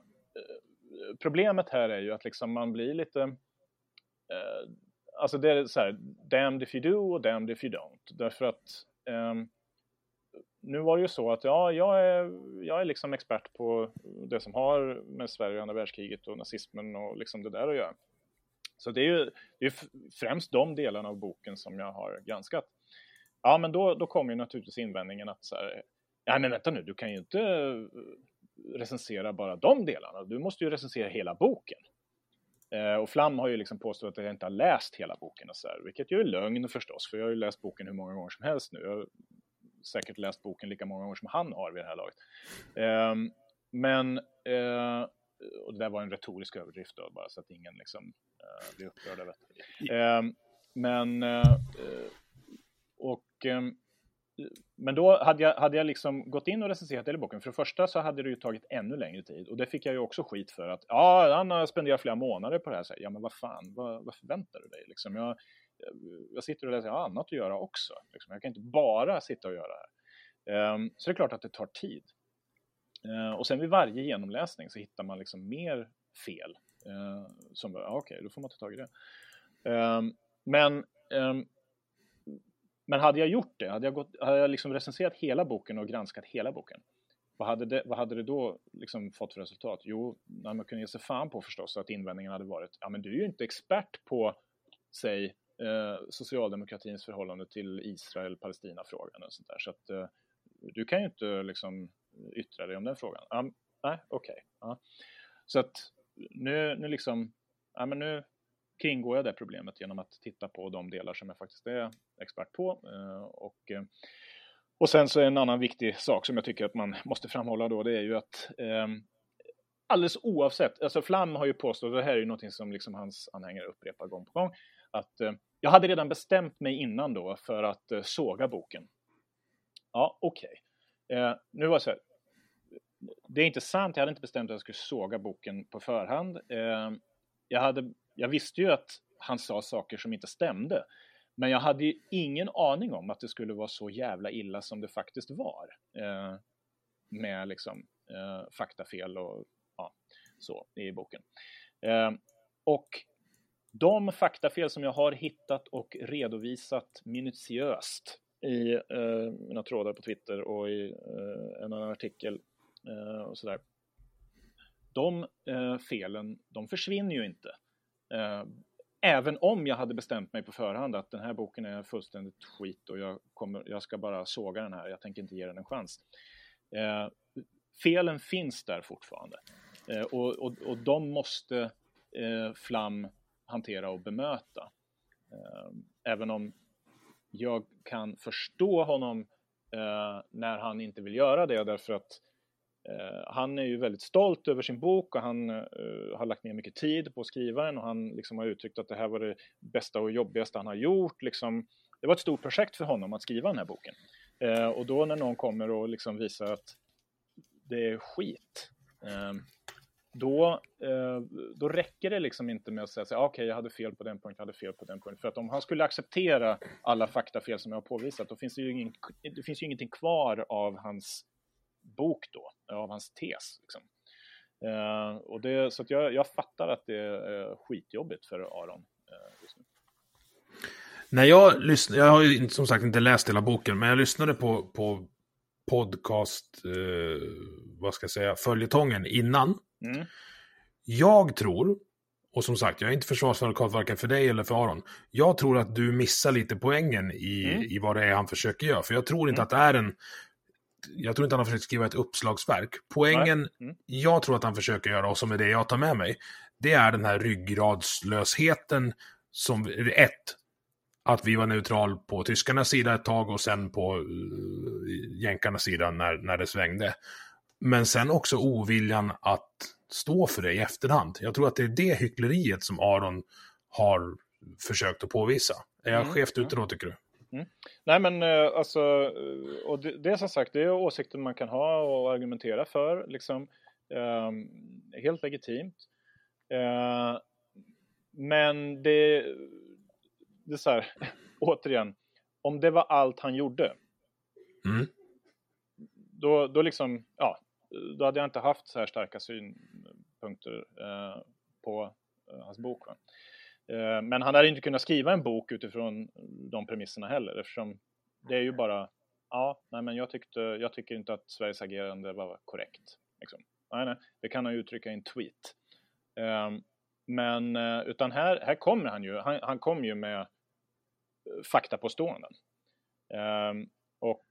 problemet här är ju att liksom man blir lite, Eh, alltså det är så här, damned if you do och damned if you don't. Därför att eh, nu var det ju så att ja, jag är, jag är liksom expert på det som har med Sverige och andra världskriget och nazismen och liksom det där att göra. Så det är ju det är främst de delarna av boken som jag har granskat. Ja, men då, då kommer ju naturligtvis invändningen att så här, ja men vänta nu, du kan ju inte recensera bara de delarna, du måste ju recensera hela boken. Eh, och Flam har ju liksom påstått att jag inte har läst hela boken och så här, vilket ju är lögn förstås, för jag har ju läst boken hur många gånger som helst nu. Jag har säkert läst boken lika många gånger som han har vid det här laget. Eh, men, eh, och det där var en retorisk överdrift då, bara så att ingen liksom eh, blir upprörd över det. Ehm, men, och ehm, men då hade jag, hade jag liksom gått in och recenserat hela boken. För det första så hade det ju tagit ännu längre tid. Och det fick jag ju också skit för. att Ja, han har spenderat flera månader på det här. Så, ja, men vad fan, vad, vad förväntar du dig? Liksom, jag, jag sitter och läser, jag har annat att göra också. Liksom. Jag kan inte bara sitta och göra det här. Um, så det är klart att det tar tid. Uh, och sen vid varje genomläsning så hittar man liksom mer fel. Uh, som, ja, okej, okay, då får man ta tag i det. Um, men, um, men hade jag gjort det, hade jag, gått, hade jag liksom recenserat hela boken och granskat hela boken, vad hade det, vad hade det då liksom fått för resultat? Jo, när man kunde ge sig fan på förstås att invändningen hade varit, ja men du är ju inte expert på, säg, eh, socialdemokratins förhållande till Israel-Palestina-frågan och sånt där, så att eh, du kan ju inte liksom yttra dig om den frågan. Um, nej, okej. Okay. uh. Så att nu, nu liksom, ja men nu kringgår jag det problemet genom att titta på de delar som jag faktiskt är expert på eh, och eh, och sen så är en annan viktig sak som jag tycker att man måste framhålla då, det är ju att ehm, alldeles oavsett, alltså Flam har ju påstått, och det här är ju någonting som liksom hans anhängare upprepar gång på gång, att eh, jag hade redan bestämt mig innan då för att eh, såga boken. Ja, okej. Okay. Eh, nu var det så här, det är inte sant, jag hade inte bestämt att jag skulle såga boken på förhand. Ehm, jag, hade, jag visste ju att han sa saker som inte stämde. Men jag hade ju ingen aning om att det skulle vara så jävla illa som det faktiskt var. Eh, med liksom eh, faktafel och ja, så i boken. Eh, och de faktafel som jag har hittat och redovisat minutiöst i eh, mina trådar på Twitter och i eh, en annan artikel eh, och sådär. De eh, felen, de försvinner ju inte. Eh, även om jag hade bestämt mig på förhand att den här boken är fullständigt skit och jag, kommer, jag ska bara såga den här, jag tänker inte ge den en chans. Eh, felen finns där fortfarande eh, och, och, och de måste eh, Flam hantera och bemöta. Eh, även om jag kan förstå honom eh, när han inte vill göra det därför att Eh, Eh, han är ju väldigt stolt över sin bok och han uh, har lagt ner mycket tid på att skriva den och han liksom har uttryckt att det här var det bästa och jobbigaste han har gjort. Liksom, det var ett stort projekt för honom att skriva den här boken. Uh, och då när någon kommer och liksom visar att det är skit, uh, då, då räcker det liksom inte med att säga ah, okej, okay, jag hade fel på den punkten, jag hade fel på den punkten. För att om han skulle acceptera alla faktafel som jag har påvisat, då finns det ju, ingen, det finns ju ingenting kvar av hans bok då, av hans tes. Liksom. Eh, och det, så jag, jag fattar att det är skitjobbigt för Aron eh, just nu. När jag lyssnade, jag har ju som sagt inte läst hela boken, men jag lyssnade på, på podcast, eh, vad ska jag säga, följetongen innan. Mm. Jag tror, och som sagt, jag är inte försvarsadvokat varken för dig eller för Aron. Jag tror att du missar lite poängen i, mm. i vad det är han försöker göra. För jag tror inte mm. att det är en jag tror inte han har försökt skriva ett uppslagsverk. Poängen mm. jag tror att han försöker göra, och som är det jag tar med mig, det är den här ryggradslösheten som, ett, att vi var neutral på tyskarnas sida ett tag och sen på uh, jänkarnas sida när, när det svängde. Men sen också oviljan att stå för det i efterhand. Jag tror att det är det hyckleriet som Aron har försökt att påvisa. Är jag mm. skevt ute då, tycker du? Mm. Nej men eh, alltså, eh, och det, det är som sagt, det är åsikter man kan ha och argumentera för, liksom. Eh, helt legitimt. Eh, men det, det är så här, (laughs) återigen, om det var allt han gjorde, mm. då, då liksom, ja, då hade jag inte haft så här starka synpunkter eh, på eh, hans bok. Va? Eh, men han hade inte kunnat skriva en bok utifrån de premisserna heller eftersom det är ju bara, ja, nej men jag, tyckte, jag tycker inte att Sveriges agerande var korrekt. Liksom. Nej, nej, det kan han uttrycka i en tweet. Ehm, men eh, utan här, här kommer han ju, han, han kom ju med eh, faktapåståenden. Ehm, och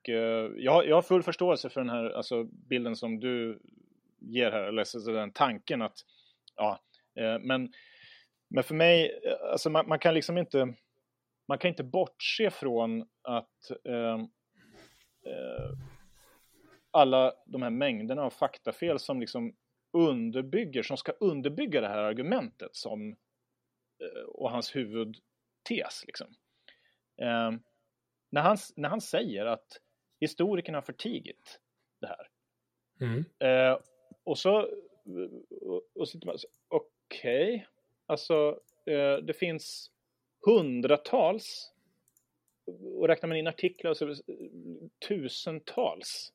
jag, jag har full förståelse för den här alltså, bilden som du ger här, eller den tanken att, ja, men men för mig, alltså man, man, kan liksom inte, man kan inte bortse från att eh, eh, alla de här mängderna av faktafel som liksom underbygger, som ska underbygga det här argumentet som, eh, och hans huvudtes. Liksom. Eh, när, han, när han säger att historikerna har förtigit det här. Mm. Eh, och så, och, och så okej, okay Alltså, eh, det finns hundratals, och räknar man in artiklar så tusentals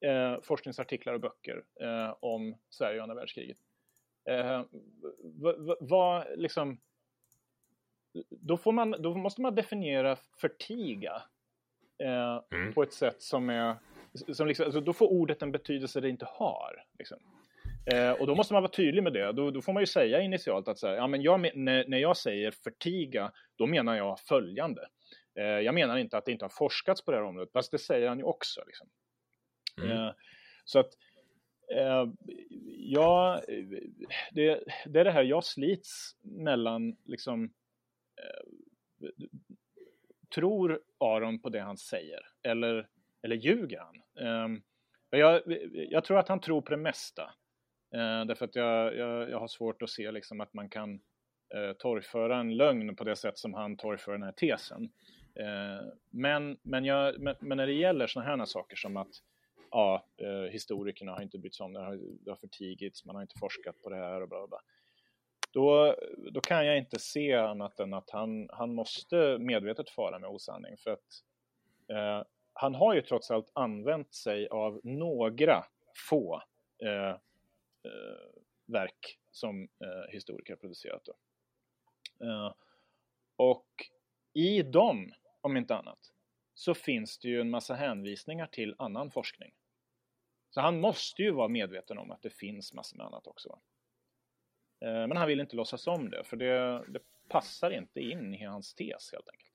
eh, forskningsartiklar och böcker eh, om Sverige och andra världskriget. Eh, vad, vad liksom, då, får man, då måste man definiera förtiga eh, mm. på ett sätt som är som liksom, alltså då får ordet en betydelse det inte har. Liksom. Eh, och då måste man vara tydlig med det. Då, då får man ju säga initialt att så här, ja, men jag, när, när jag säger förtiga, då menar jag följande. Eh, jag menar inte att det inte har forskats på det här området, fast det säger han ju också. Liksom. Mm. Eh, så att, eh, ja, det, det, är det här, jag slits mellan liksom, eh, tror Aron på det han säger? Eller, eller ljuger han? Um, jag, jag, tror att han tror på det mesta. Eh, därför att jag, jag, jag, har svårt att se liksom att man kan eh, torgföra en lögn på det sätt som han torgför den här tesen. Eh, men, men, jag, men, men, när det gäller sådana här saker som att ja, eh, historikerna har inte brytt sig om det, det har förtigits, man har inte forskat på det här och bla bla. Då, då kan jag inte se annat än att han, han måste medvetet fara med osanning. För att eh, han har ju trots allt använt sig av några få eh, verk som eh, historiker producerat. Då. Eh, och i dem, om inte annat, så finns det ju en massa hänvisningar till annan forskning. Så han måste ju vara medveten om att det finns massor med annat också. Eh, men han vill inte låtsas om det, för det, det passar inte in i hans tes helt enkelt.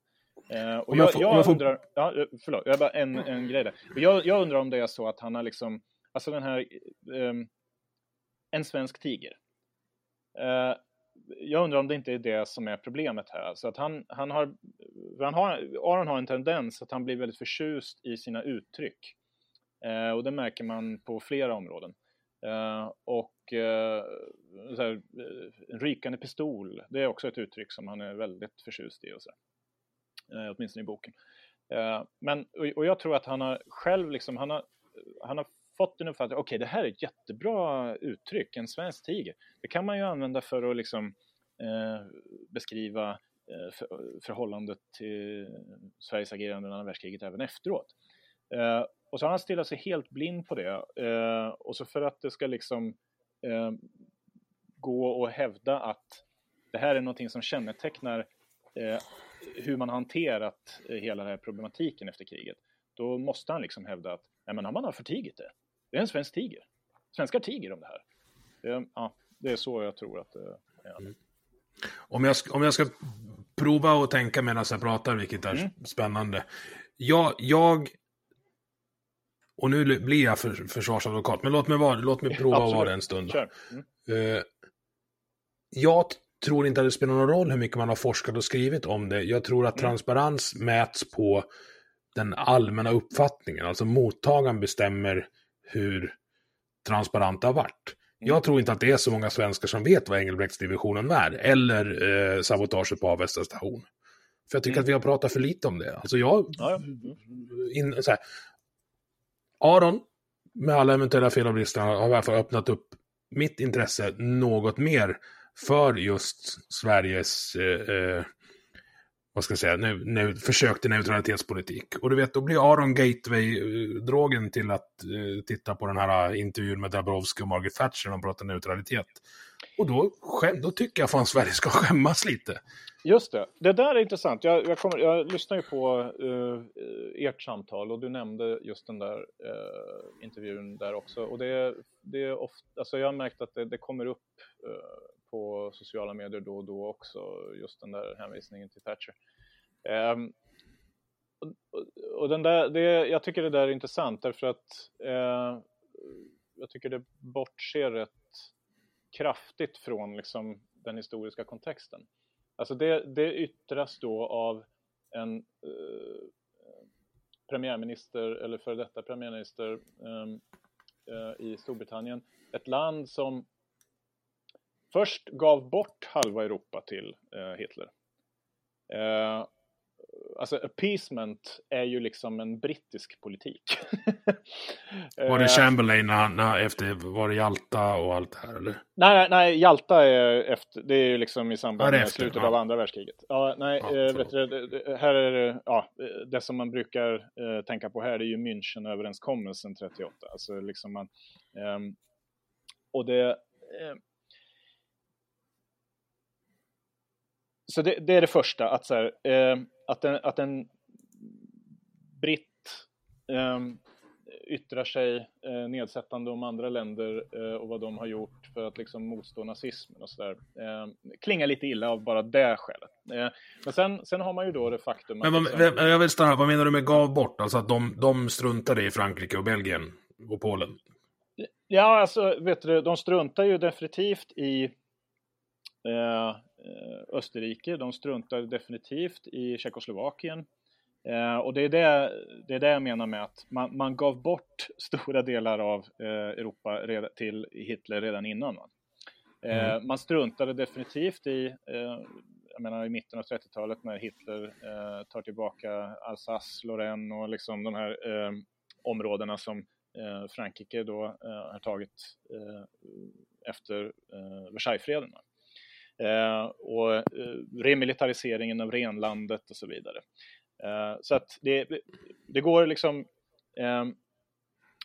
Eh, och jag, jag, undrar, ja, eh, förlåt, jag bara en, en grej där. Jag, jag, undrar om det är så att han har liksom, alltså den här, um, en svensk tiger. Uh, jag undrar om det inte är det som är problemet här. Alltså att han, han har, han har, Aron har en tendens att han blir väldigt förtjust i sina uttryck. Eh, och det märker man på flera områden. Uh, och här, en rykande pistol, det är också ett uttryck som han är väldigt förtjust i. Och så åtminstone i boken. Men, och, och, jag tror att han har själv liksom, han har, han har fått en uppfattning, okej okay, det här är ett jättebra uttryck, en svensk tiger. Det kan man ju använda för att liksom eh, beskriva eh, för, förhållandet till Sveriges agerande under andra världskriget även efteråt. Eh, och så har han stillat sig helt blind på det. Eh, och så för att det ska liksom eh, gå och hävda att det här är någonting som kännetecknar eh, hur man hanterat eh, hela den här problematiken efter kriget, då måste han liksom hävda att nej, men man har förtigit det. Det är en svensk tiger. Svenskar tiger om det här. Det, ja, det är så jag tror att det är. Mm. Om, jag, om jag ska prova att tänka medan jag pratar, vilket är mm. spännande. Jag, jag och nu blir jag för, försvarsadvokat, men låt mig, vara, låt mig prova att vara det en stund. Mm. Uh, jag tror inte att det spelar någon roll hur mycket man har forskat och skrivit om det. Jag tror att mm. transparens mäts på den allmänna uppfattningen. Alltså mottagaren bestämmer hur transparent det har varit. Mm. Jag tror inte att det är så många svenskar som vet vad Engelbrektsdivisionen är, eller eh, sabotaget på Avesta station. För jag tycker mm. att vi har pratat för lite om det. Alltså jag... Ja, in, så här, Aron, med alla eventuella fel och brister, har i alla fall öppnat upp mitt intresse något mer för just Sveriges eh, eh, vad ska jag säga, nu, nu, försök till neutralitetspolitik. Och du vet, då blir Aron Gateway-drogen till att eh, titta på den här eh, intervjun med Dabrowski och Margaret Thatcher när de pratar neutralitet. Och då, skäm, då tycker jag fan Sverige ska (laughs) skämmas lite. Just det, det där är intressant. Jag, jag, kommer, jag lyssnar ju på uh, ert samtal och du nämnde just den där uh, intervjun där också. Och det, det är ofta, alltså jag har märkt att det, det kommer upp uh, på sociala medier då och då också, just den där hänvisningen till Thatcher. Um, och, och, den där, det, jag tycker det där är intressant därför att uh, jag tycker det bortser rätt kraftigt från liksom, den historiska kontexten. Alltså det, det yttras då av en eh, premiärminister eller före detta premiärminister eh, eh, i Storbritannien. Ett land som först gav bort halva Europa till eh, Hitler. Eh, alltså appeasement är ju liksom en brittisk politik. (laughs) var det Chamberlain när, när, efter, var det Jalta och allt det här eller? Nej, nej, Jalta är efter, det är ju liksom i samband med efter, slutet ja. av andra världskriget. Ja, nej, Ja, eh, vet du, här är det, ja, eh, det som man brukar eh, tänka på här är ju Münchenöverenskommelsen 38. Alltså liksom man, ehm, och det, eh, så det, det är det första, att, så här, eh, att, en, att en britt eh, yttrar sig eh, nedsättande om andra länder eh, och vad de har gjort för att liksom motstå nazismen och sådär. Eh, klingar lite illa av bara det skälet. Eh, men sen, sen har man ju då det faktum Men vad, liksom- jag vill stanna, vad menar du med gav bort? Alltså att de, de struntade i Frankrike och Belgien och Polen? Ja, alltså, vet du, de struntar ju definitivt i eh, Österrike. De struntar definitivt i Tjeckoslovakien. Eh, och det är det, det är det jag menar med att man, man gav bort (laughs) stora delar av eh, Europa till Hitler redan innan. Eh, Man struntade definitivt i, eh, jag menar i mitten av 30-talet när Hitler eh, tar tillbaka Alsace, Lorraine och liksom de här eh, områdena som eh, Frankrike då eh, har tagit eh, efter eh, Versaillesfreden. Eh, och eh, remilitariseringen av renlandet och så vidare. Eh, så att det, det går liksom eh,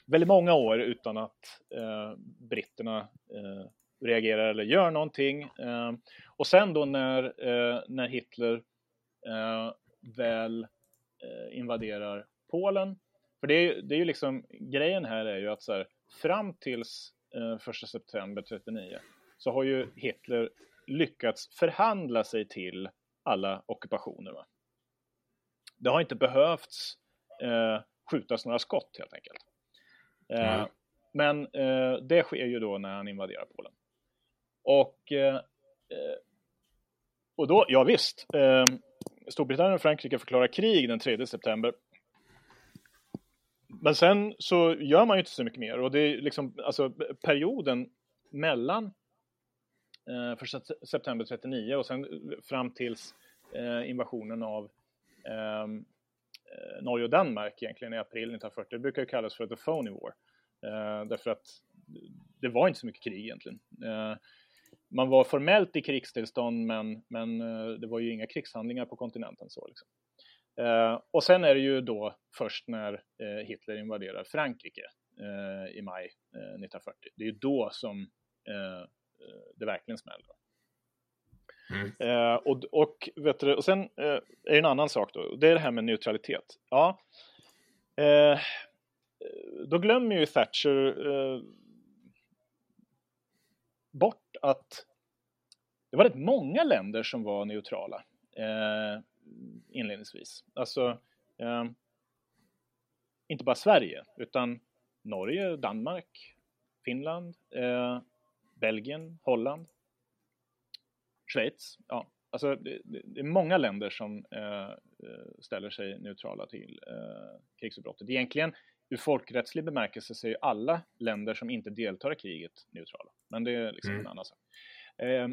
väldigt många år utan att eh, britterna eh, reagerar eller gör någonting. Eh, och sen då när, eh, när Hitler eh, väl eh, invaderar Polen, för det är, det är ju liksom, grejen här är ju att så här, fram tills eh, 1 september 39 så har ju Hitler lyckats förhandla sig till alla ockupationer. Va? Det har inte behövts eh, skjutas några skott helt enkelt. Eh. Men eh, det sker ju då när han invaderar Polen. Och, eh, eh, och då, ja visst, eh, Storbritannien och Frankrike förklarar krig den 3 september. Men sen så gör man ju inte så mycket mer och det är liksom, alltså perioden mellan eh, september 39 och sen fram tills eh, invasionen av ehm, eh, Norge och Danmark egentligen i april 1940. Det brukar ju kallas för the phony war. Eh, därför att det var inte så mycket krig egentligen. Eh, man var formellt i krigstillstånd men, men eh, det var ju inga krigshandlingar på kontinenten. så liksom. Eh, och sen är det ju då först när eh, Hitler invaderar Frankrike eh, i maj 1940. Det är ju då som det verkligen smäller. Mm. Eh, och, och, vet du, och sen eh, är det en annan sak då, det är det här med neutralitet. Ja, eh, då glömmer ju Thatcher eh, bort att det var rätt många länder som var neutrala eh, inledningsvis. Alltså, eh, inte bara Sverige, utan Norge, Danmark, Finland, eh, Belgien, Holland, Schweiz. Ja, alltså det, det, är många länder som eh, eh, ställer sig neutrala till eh, krigsutbrottet. Egentligen ur folkrättslig bemärkelse så är ju alla länder som inte deltar i kriget neutrala. Men det är liksom Mm. en annan sak. Eh,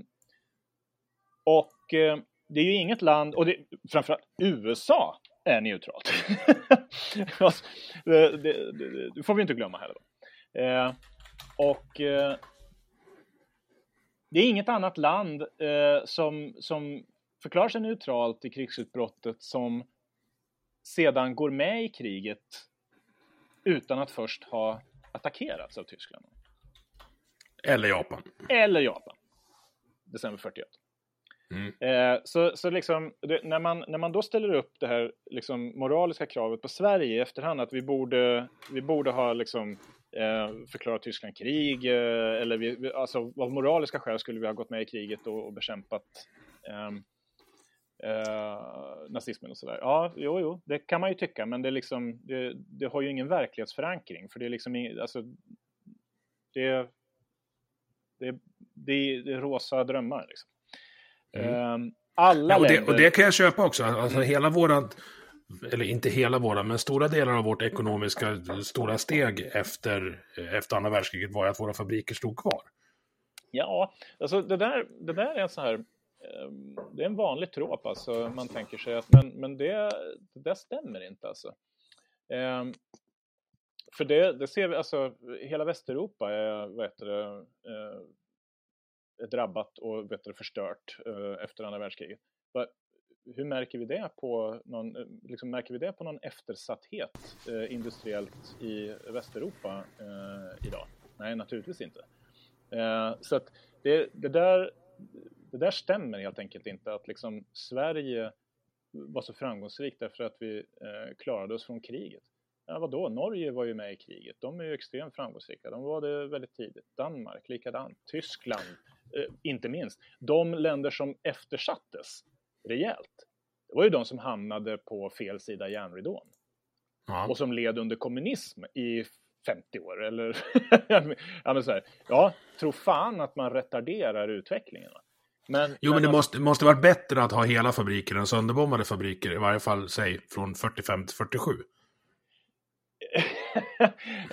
och eh, det är ju inget land, och det, framförallt USA är neutralt. (laughs) Alltså, det, det, det, får vi inte glömma heller. Då. Eh, och det är inget annat land eh, som, som förklarar sig neutralt i krigsutbrottet som sedan går med i kriget utan att först ha attackerats av Tyskland. Eller Japan. Eller Japan. December 41. Mm. Eh, så så liksom, det, när, man, när man då ställer upp det här liksom, moraliska kravet på Sverige i efterhand att vi borde, vi borde ha liksom, eh, förklarat Tyskland krig eh, eller vi, alltså, av moraliska skäl skulle vi ha gått med i kriget och, och bekämpat ehm, eh, nazismen och sådär. Ja, jo, jo, det kan man ju tycka, men det, är liksom, det, det har ju ingen verklighetsförankring för det är liksom, ing- alltså, det, det, det, det är rosa drömmar liksom. Ehm, alla Ja, och, det, länder... och det kan jag köpa också. Alltså hela vårat, eller inte hela våra, men stora delar av vårt ekonomiska stora steg efter, efter andra världskriget var ju att våra fabriker stod kvar. Ja, alltså det där, det där är en här... Eh, det är en vanlig trop alltså. Man tänker sig att, men, men det, det stämmer inte alltså. Ehm, för det, det ser vi, alltså hela Västeuropa är, vad heter det, eh, är drabbat och vet du, förstört eh, efter andra världskriget. Hur märker vi det på någon, eh, liksom märker vi det på någon eftersatthet eh, industriellt i Västeuropa eh, idag? Nej, naturligtvis inte. Eh, så att det, det, där, det där stämmer helt enkelt inte att liksom Sverige var så framgångsrikt därför att vi eh, klarade oss från kriget. Ja, vadå? Norge var ju med i kriget. De är ju extremt framgångsrika. De var det väldigt tidigt. Danmark likadant. Tyskland, eh, inte minst. De länder som eftersattes rejält, det var ju de som hamnade på fel sida järnridån. Ja. Och som led under kommunism i 50 år. Eller (laughs) ja, men så här, ja, tro fan att man retarderar utvecklingen. Men, jo, men, det måste, måste varit bättre att ha hela fabriker än sönderbombade fabriker, i varje fall säg från 45 till 47.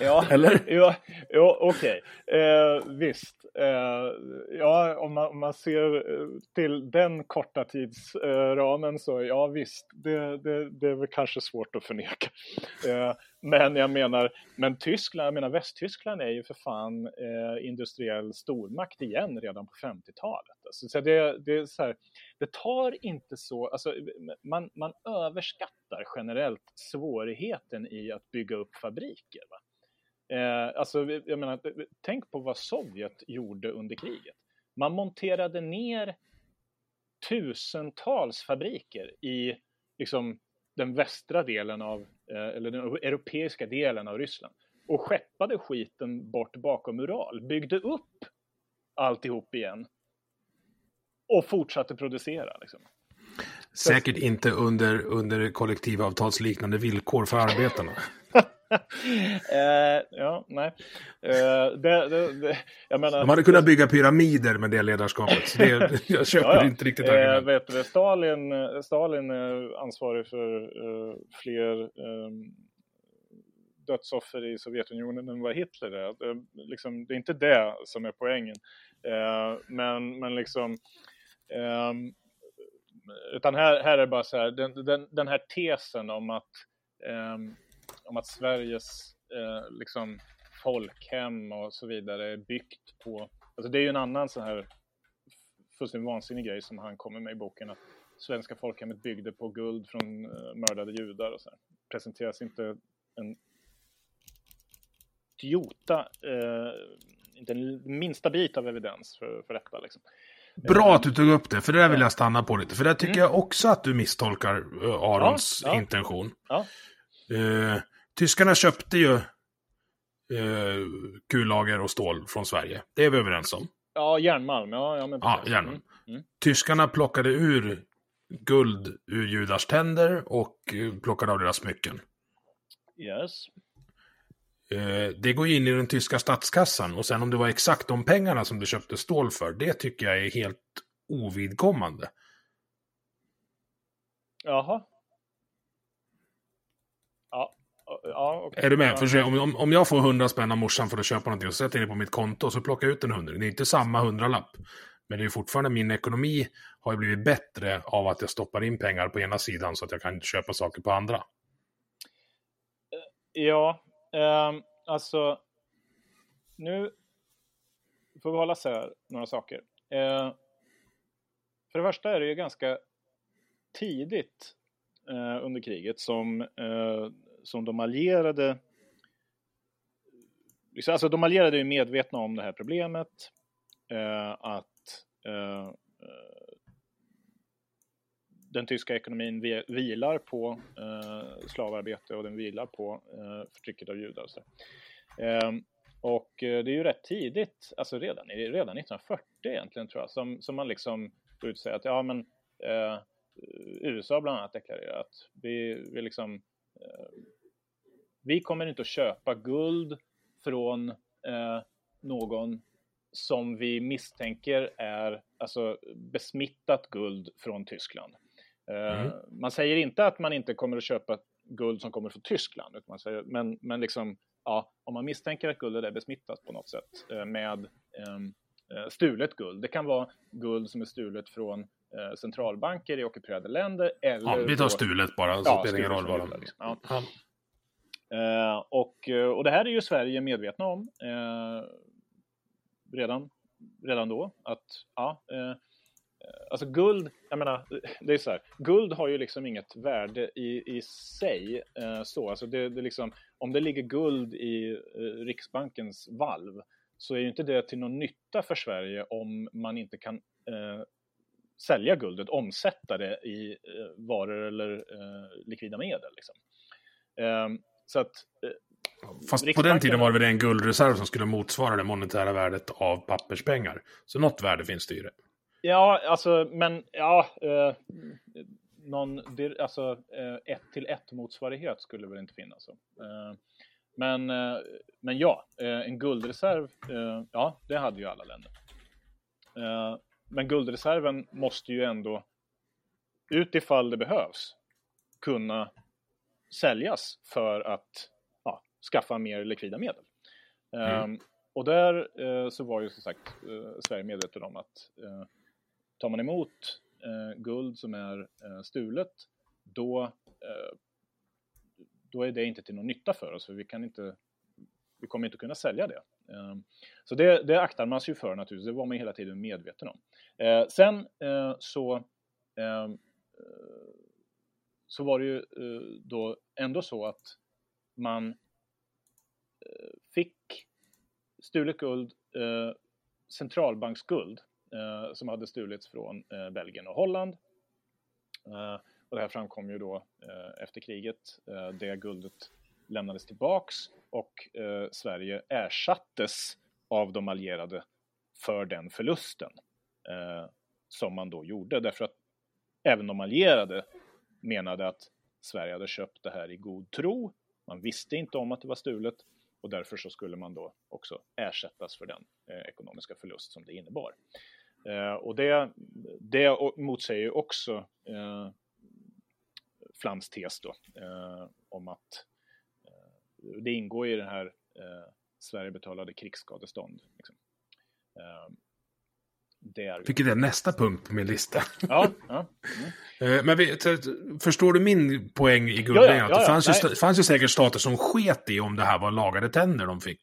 Ja, Eller? Ja, ja okej. Okay. Eh, visst. Eh, ja, om man, om man, ser eh, till den korta tidsramen så ja, visst. Det, det, det är väl kanske svårt att förneka. Eh, men jag menar, men Tyskland, jag menar Västtyskland är ju för fan eh, industriell stormakt igen redan på 50-talet. Så det, det, är så här, det tar inte så, alltså, man, man överskattar generellt svårigheten i att bygga upp fabriker. Va? Eh, alltså, jag menar, tänk på vad Sovjet gjorde under kriget. Man monterade ner tusentals fabriker i liksom, den västra delen av, eh, eller den europeiska delen av Ryssland och skeppade skiten bort bakom Ural, byggde upp alltihop igen och fortsatte producera. Liksom. Säkert inte under, under kollektivavtalsliknande villkor för arbetarna. (laughs) eh, ja, nej. Eh, det, det, det, menar, De hade kunnat bygga pyramider med det ledarskapet. Det, (laughs) jag köper ja, ja. inte riktigt eh, vet du, Stalin, Stalin är ansvarig för uh, fler um, dödsoffer i Sovjetunionen än vad Hitler är. Det, liksom, det är inte det som är poängen. Men, men liksom um, utan här, här är det bara så här, den, den, den här tesen om att um, om att Sveriges uh, liksom folkhem och så vidare är byggt på, alltså det är ju en annan sån här fullständigt vansinnig grej som han kommer med i boken, att svenska folkhemmet byggde på guld från uh, mördade judar och så här. Presenteras inte en idiota, uh, inte en minsta bit av evidens för, för detta. Liksom. Bra att du tog upp det, för det där vill jag stanna på lite. För där tycker mm. jag också att du misstolkar uh, Arons ja, ja. intention. Ja. Uh, Tyskarna köpte ju eh, kullager och stål från Sverige. Det är vi överens om. Ja, järnmalm. Ja, ja, men ja järnmalm. Mm. Mm. Tyskarna plockade ur guld ur judars tänder och eh, plockade av deras smycken. Yes. Eh, det går in i den tyska statskassan och sen om det var exakt de pengarna som du köpte stål för, det tycker jag är helt ovidkommande. Jaha. Ja, Ja, okay. Är du med? För om, om jag får 100 spänn av morsan för att köpa någonting och sätter det på mitt konto och så plockar jag ut en hundring. Det är inte samma hundralapp. Men det är fortfarande min ekonomi har ju blivit bättre av att jag stoppar in pengar på ena sidan så att jag kan köpa saker på andra. Ja, eh, alltså nu får vi hålla sär några saker. Eh, för det första är det ju ganska tidigt eh, under kriget som eh, som de allierade Alltså de allierade är medvetna om det här problemet. Eh, att eh, den tyska ekonomin vilar på eh, slavarbete och den vilar på eh, förtrycket av judar. Och, ehm, eh, och det är ju rätt tidigt, alltså redan, redan 1940 egentligen tror jag, som, som man liksom går ut och säger att ja men eh, USA bland annat deklarerar att vi, vi liksom eh, vi kommer inte att köpa guld från eh, någon som vi misstänker är alltså, besmittat guld från Tyskland. Eh, mm. Man säger inte att man inte kommer att köpa guld som kommer från Tyskland, man säger, men, men liksom, ja, om man misstänker att guldet är besmittat på något sätt eh, med ehm, eh, stulet guld. Det kan vara guld som är stulet från eh, centralbanker i ockuperade länder. Eller Ja, vi tar stulet bara, så Ja, spelar ingen roll vad de... Judas. Ja. Ja. Eh, och, eh, och det här är ju Sverige medvetna om eh, redan, redan då. Att, ja, eh, eh, alltså guld, jag menar, det är så här, guld har ju liksom inget värde i, i sig. Eh, så, alltså det, det liksom, om det ligger guld i eh, Riksbankens valv så är ju inte det till någon nytta för Sverige om man inte kan eh, sälja guldet, omsätta det i eh, varor eller eh, likvida medel. Liksom. Ehm, så att, eh, Fast på Riksbanken- den tiden var det väl en guldreserv som skulle motsvara det monetära värdet av papperspengar. Så något värde finns det i det. Ja, alltså, men ja, eh, någon, alltså eh, ett till ett motsvarighet skulle väl inte finnas. Så. Eh, men, eh, men ja, eh, en guldreserv, eh, ja, det hade ju alla länder. Eh, men guldreserven måste ju ändå, utifall det behövs, kunna säljas för att ja, skaffa mer likvida medel. Ehm, och där eh, så var ju som sagt eh, Sverige medveten om att eh, tar man emot eh, guld som är eh, stulet, då, eh, då är det inte till någon nytta för oss, för vi kan inte vi kommer inte kunna sälja det. Eh, Så det, det aktar man sig ju för naturligtvis, det var man hela tiden medveten om. Eh, Sen eh, så eh, så var det ju eh, då ändå så att man eh, fick stulet guld, eh, centralbanksguld, Eh, som hade stulits från eh, Belgien och Holland. Eh, och det här framkom ju då eh, efter kriget. Eh, det guldet lämnades tillbaks och eh, Sverige ersattes av de allierade för den förlusten eh, som man då gjorde. Därför att även de allierade menade att Sverige hade köpt det här i god tro. Man visste inte om att det var stulet och därför så skulle man då också ersättas för den eh, ekonomiska förlust som det innebar. Eh, och det, det motsäger också eh, Flams tes då, eh, om att eh, det ingår i det här eh, Sverige betalade krigsskadestånd. Liksom. Eh, det är Vilket är nästa punkt på min lista. (laughs) Ja, ja. Mm. Men vi, förstår du min poäng i Ja, guldpengarna? ja, Att ja, det fanns ju, fanns ju säkert stater som sket i om det här var lagade tänder de fick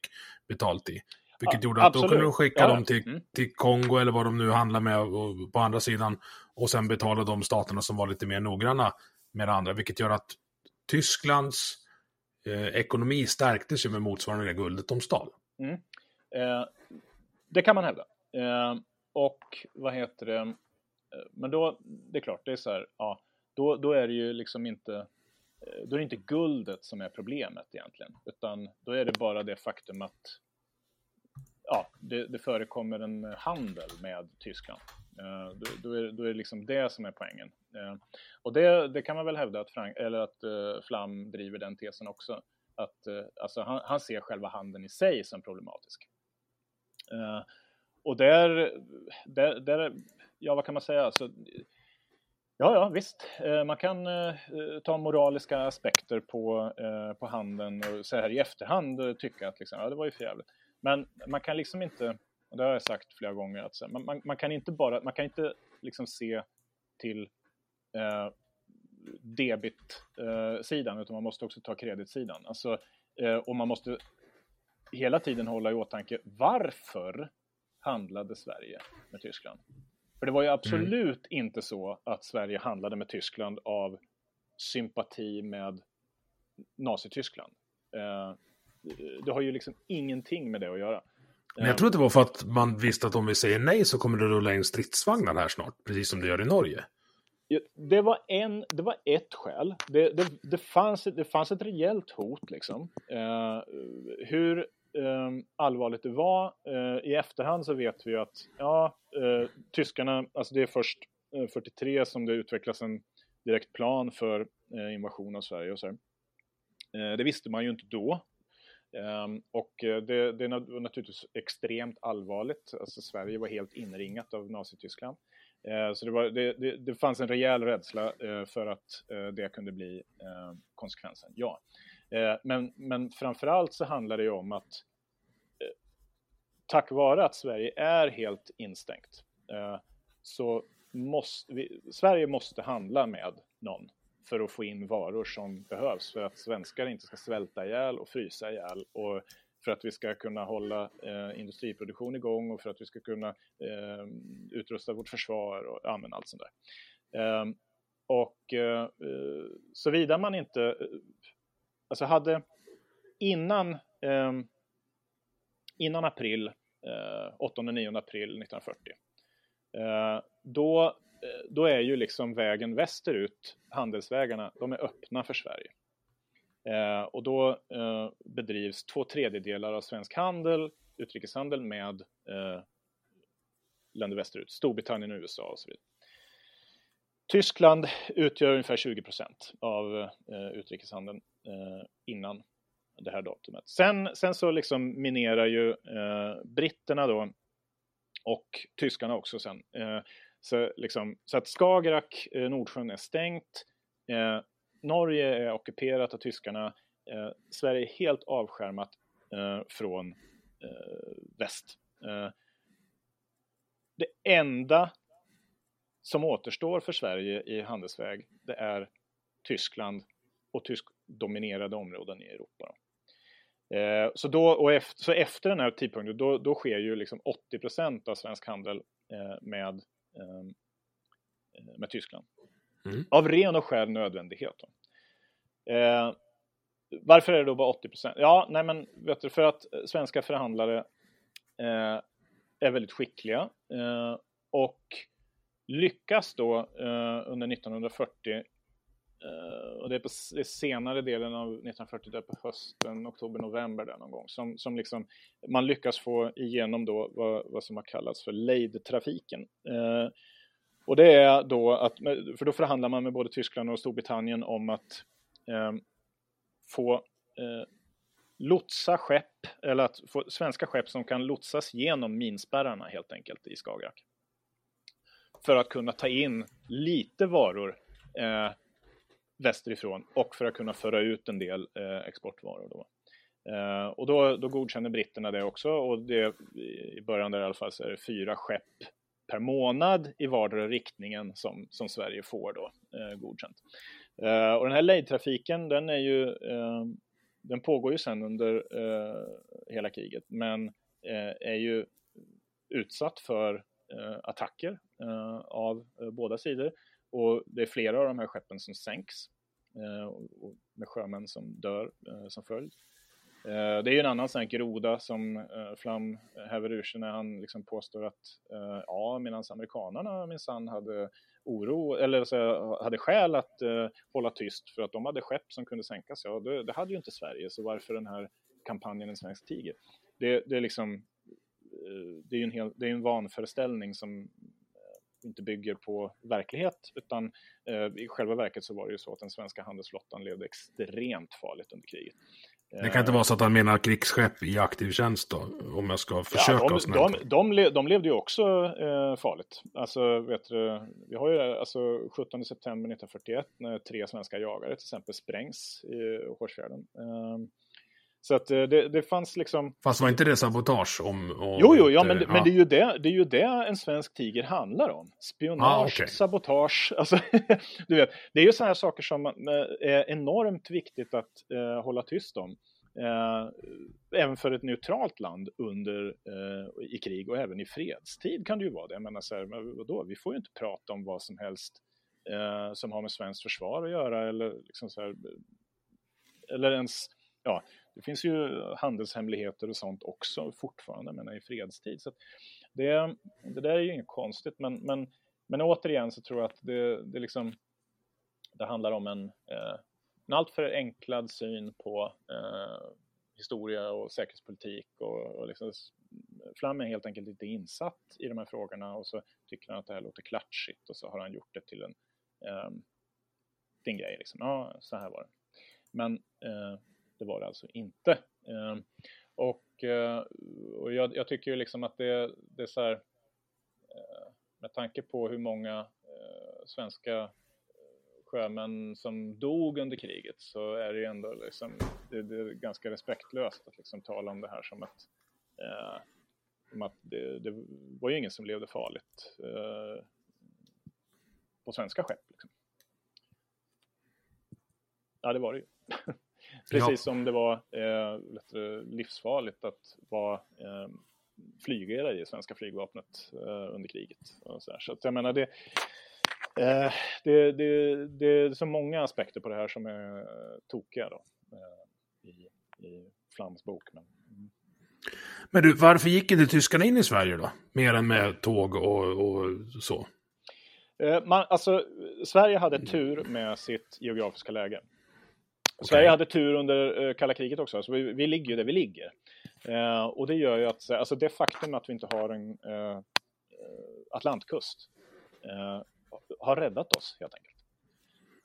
betalt i. Vilket gjorde att då absolut. kunde de skicka Ja, dem till, mm. till Kongo eller vad de nu handlar med och, på andra sidan. Och sen betala de staterna som var lite mer noggranna med det andra. Vilket gör att Tysklands eh, ekonomi stärktes ju med motsvarande det guldet de stal. Eh, det kan man hävda. Eh, och vad heter det? Eh, Men då, det är klart, det är så här, ja, då, då är det ju liksom inte, eh, då är det inte guldet som är problemet egentligen, utan då är det bara det faktum att ja, det, det förekommer en handel med Tyskland. Eh, då, då, är, då är det liksom det som är poängen. Eh, och det, det kan man väl hävda att, Frank, eller att eh, Flam driver den tesen också. Att, eh, alltså han, han ser själva handeln i sig som problematisk. Eh, och där, där, där, ja vad kan man säga? Alltså, ja, ja visst, eh, man kan eh, ta moraliska aspekter på, eh, på handeln och så här i efterhand tycka att liksom, ja, det var ju för jävligt. Men man kan liksom inte, och det har jag sagt flera gånger, att man, man, man kan inte bara, man kan inte liksom se till eh, debit-sidan, utan man måste också ta kreditsidan. Alltså, eh, och man måste hela tiden hålla i åtanke varför handlade Sverige med Tyskland? För det var ju absolut inte så att Sverige handlade med Tyskland av sympati med Nazityskland. Eh, det har ju liksom ingenting med det att göra. Men jag tror att det var för att man visste att om vi säger nej så kommer det rulla in stridsvagnar här snart. Precis som det gör i Norge. Det var, en, det var ett skäl. Det, det, det, fanns, det fanns ett rejält hot. Liksom. Eh, hur eh, allvarligt det var. Eh, I efterhand så vet vi att ja, eh, tyskarna, alltså det är först eh, 43 som det utvecklas en direkt plan för eh, invasion av Sverige. Och så här. Eh, det visste man ju inte då. Ehm, och eh, det, det är naturligtvis extremt allvarligt. Alltså Sverige var helt inringat av Nazityskland. Eh, så det, var, det, det, det fanns en rejäl rädsla eh, för att det kunde bli ehm, konsekvensen, ja. Men, men framförallt så handlar det ju om att tack vare att Sverige är helt instängt så måste vi, Sverige måste handla med någon för att få in varor som behövs för att svenskar inte ska svälta ihjäl och frysa ihjäl och för att vi ska kunna hålla eh, industriproduktion igång och för att vi ska kunna eh, utrusta vårt försvar och ja, allt sånt där. Eh, och eh, såvida man inte, eh, alltså hade innan, eh, innan april, eh, 8-9 april 1940, eh, då, Eh, då är ju liksom vägen västerut, handelsvägarna, de är öppna för Sverige. Eh, och då eh, bedrivs två tredjedelar av svensk handel, utrikeshandel med eh, länder västerut, Storbritannien och USA och så vidare. Tyskland utgör ungefär 20 procent av eh, utrikeshandeln eh, innan det här datumet. Sen, sen så liksom minerar ju eh, britterna då och tyskarna också sen. Eh, så, liksom, så att Skagerrak, eh, Nordsjön är stängt. Eh, Norge är ockuperat av tyskarna. Eh, Sverige är helt avskärmat eh, från eh, väst. Eh, det enda som återstår för Sverige i handelsväg, det är Tyskland och tyskdominerade områden i Europa. Eh, så, då, och efter, så efter den här tidpunkten, då, då sker ju liksom 80 av svensk handel eh, med, med Tyskland. Mm. Av ren och skär nödvändighet. Eh, varför är det då bara 80 procent? Ja, nej men vet du, för att svenska förhandlare eh, är väldigt skickliga eh, och lyckas då eh, under 1940 eh, Eh, och det är på det senare delen av 1940, där på hösten, oktober, november där någon gång, som, som liksom man lyckas få igenom då vad, vad som har kallats för lejdtrafiken. Eh, och det är då att, för då förhandlar man med både Tyskland och Storbritannien om att eh, få eh, lotsa skepp, eller att få svenska skepp som kan lotsas genom minspärrarna helt enkelt i Skagerrak. För att kunna ta in lite varor eh, västerifrån och för att kunna föra ut en del eh, exportvaror. Då. Eh, och då, då godkänner britterna det också och det, i början där i alla fall så är det fyra skepp per månad i vardera riktningen som, som Sverige får då eh, godkänt. Eh, och den här lejdtrafiken den är ju eh, den pågår ju sen under eh, hela kriget men eh, är ju utsatt för eh, attacker eh, av eh, båda sidor och det är flera av de här skeppen som sänks eh, med sjömän som dör eh, som följd. Eh, det är ju en annan sån här groda som Flam häver ur sig när han liksom påstår att ja, medan amerikanerna minsann hade oro, eller så hade skäl att hålla tyst för att de hade skepp som kunde sänkas. Ja, det, det hade ju inte Sverige, så varför den här kampanjen En svensk tiger? Det, det är liksom, det är ju en, hel, det är en vanföreställning som inte bygger på verklighet utan i själva verket så var det ju så att den svenska handelsflottan levde extremt farligt under kriget. Det kan inte vara så att han menar krigsskepp i aktiv tjänst då? Om jag ska försöka ja, de, de, de, le, de, levde ju också eh, farligt. Alltså, vet du, vi har ju alltså 17 september 1941 när tre svenska jagare till exempel sprängs i Hårsfjärden. Eh, så att eh, det, det fanns liksom... Fast var inte det sabotage om... om jo, jo, ja, men, ja. men det, är ju det, det är ju det en svensk tiger handlar om. Spionage, ah, okay. sabotage, (laughs) alltså, du vet. Det är ju sådana här saker som eh, är enormt viktigt att eh, hålla tyst om. Eh, även för ett neutralt land under, eh, i krig och även i fredstid kan det ju vara det. Jag menar så här, men vadå? vi får ju inte prata om vad som helst eh, som har med svenskt försvar att göra eller liksom så här, eller ens, ja, det finns ju handelshemligheter och sånt också fortfarande, men i fredstid. Så det, det där är ju inget konstigt, men, men, men återigen så tror jag att det, det, liksom, det handlar om en, eh, en alltför enklad syn på eh, historia och säkerhetspolitik och, och liksom, Flam är helt enkelt inte insatt i de här frågorna och så tycker han att det här låter klatschigt och så har han gjort det till en eh, din grej. Liksom. Ja, så här var det. Men eh, det var det alltså inte. Ehm, och, eh, och jag, jag, tycker ju liksom att det, det är så här, eh, med tanke på hur många eh, svenska eh, sjömän som dog under kriget så är det ju ändå liksom, det, det är ganska respektlöst att liksom tala om det här som ett eh, om att det, det var ju ingen som levde farligt eh, på svenska skepp. Liksom. Ja, det var det ju. (laughs) Precis ja. som det var eh, livsfarligt att vara eh, flygare i svenska flygvapnet eh, under kriget. Och så, så jag menar, det, eh, det, det, det är så många aspekter på det här som är eh, tokiga då, eh, i, i Flams bok. Men, mm. men du, varför gick inte tyskarna in i Sverige då? Mer än med tåg och, och så? Eh, man, alltså, Sverige hade tur med sitt geografiska läge. Okay. Sverige hade tur under uh, kalla kriget också, så vi, vi ligger ju där vi ligger. Uh, och det gör ju att, alltså det faktum att vi inte har en uh, Atlantkust har räddat oss helt enkelt.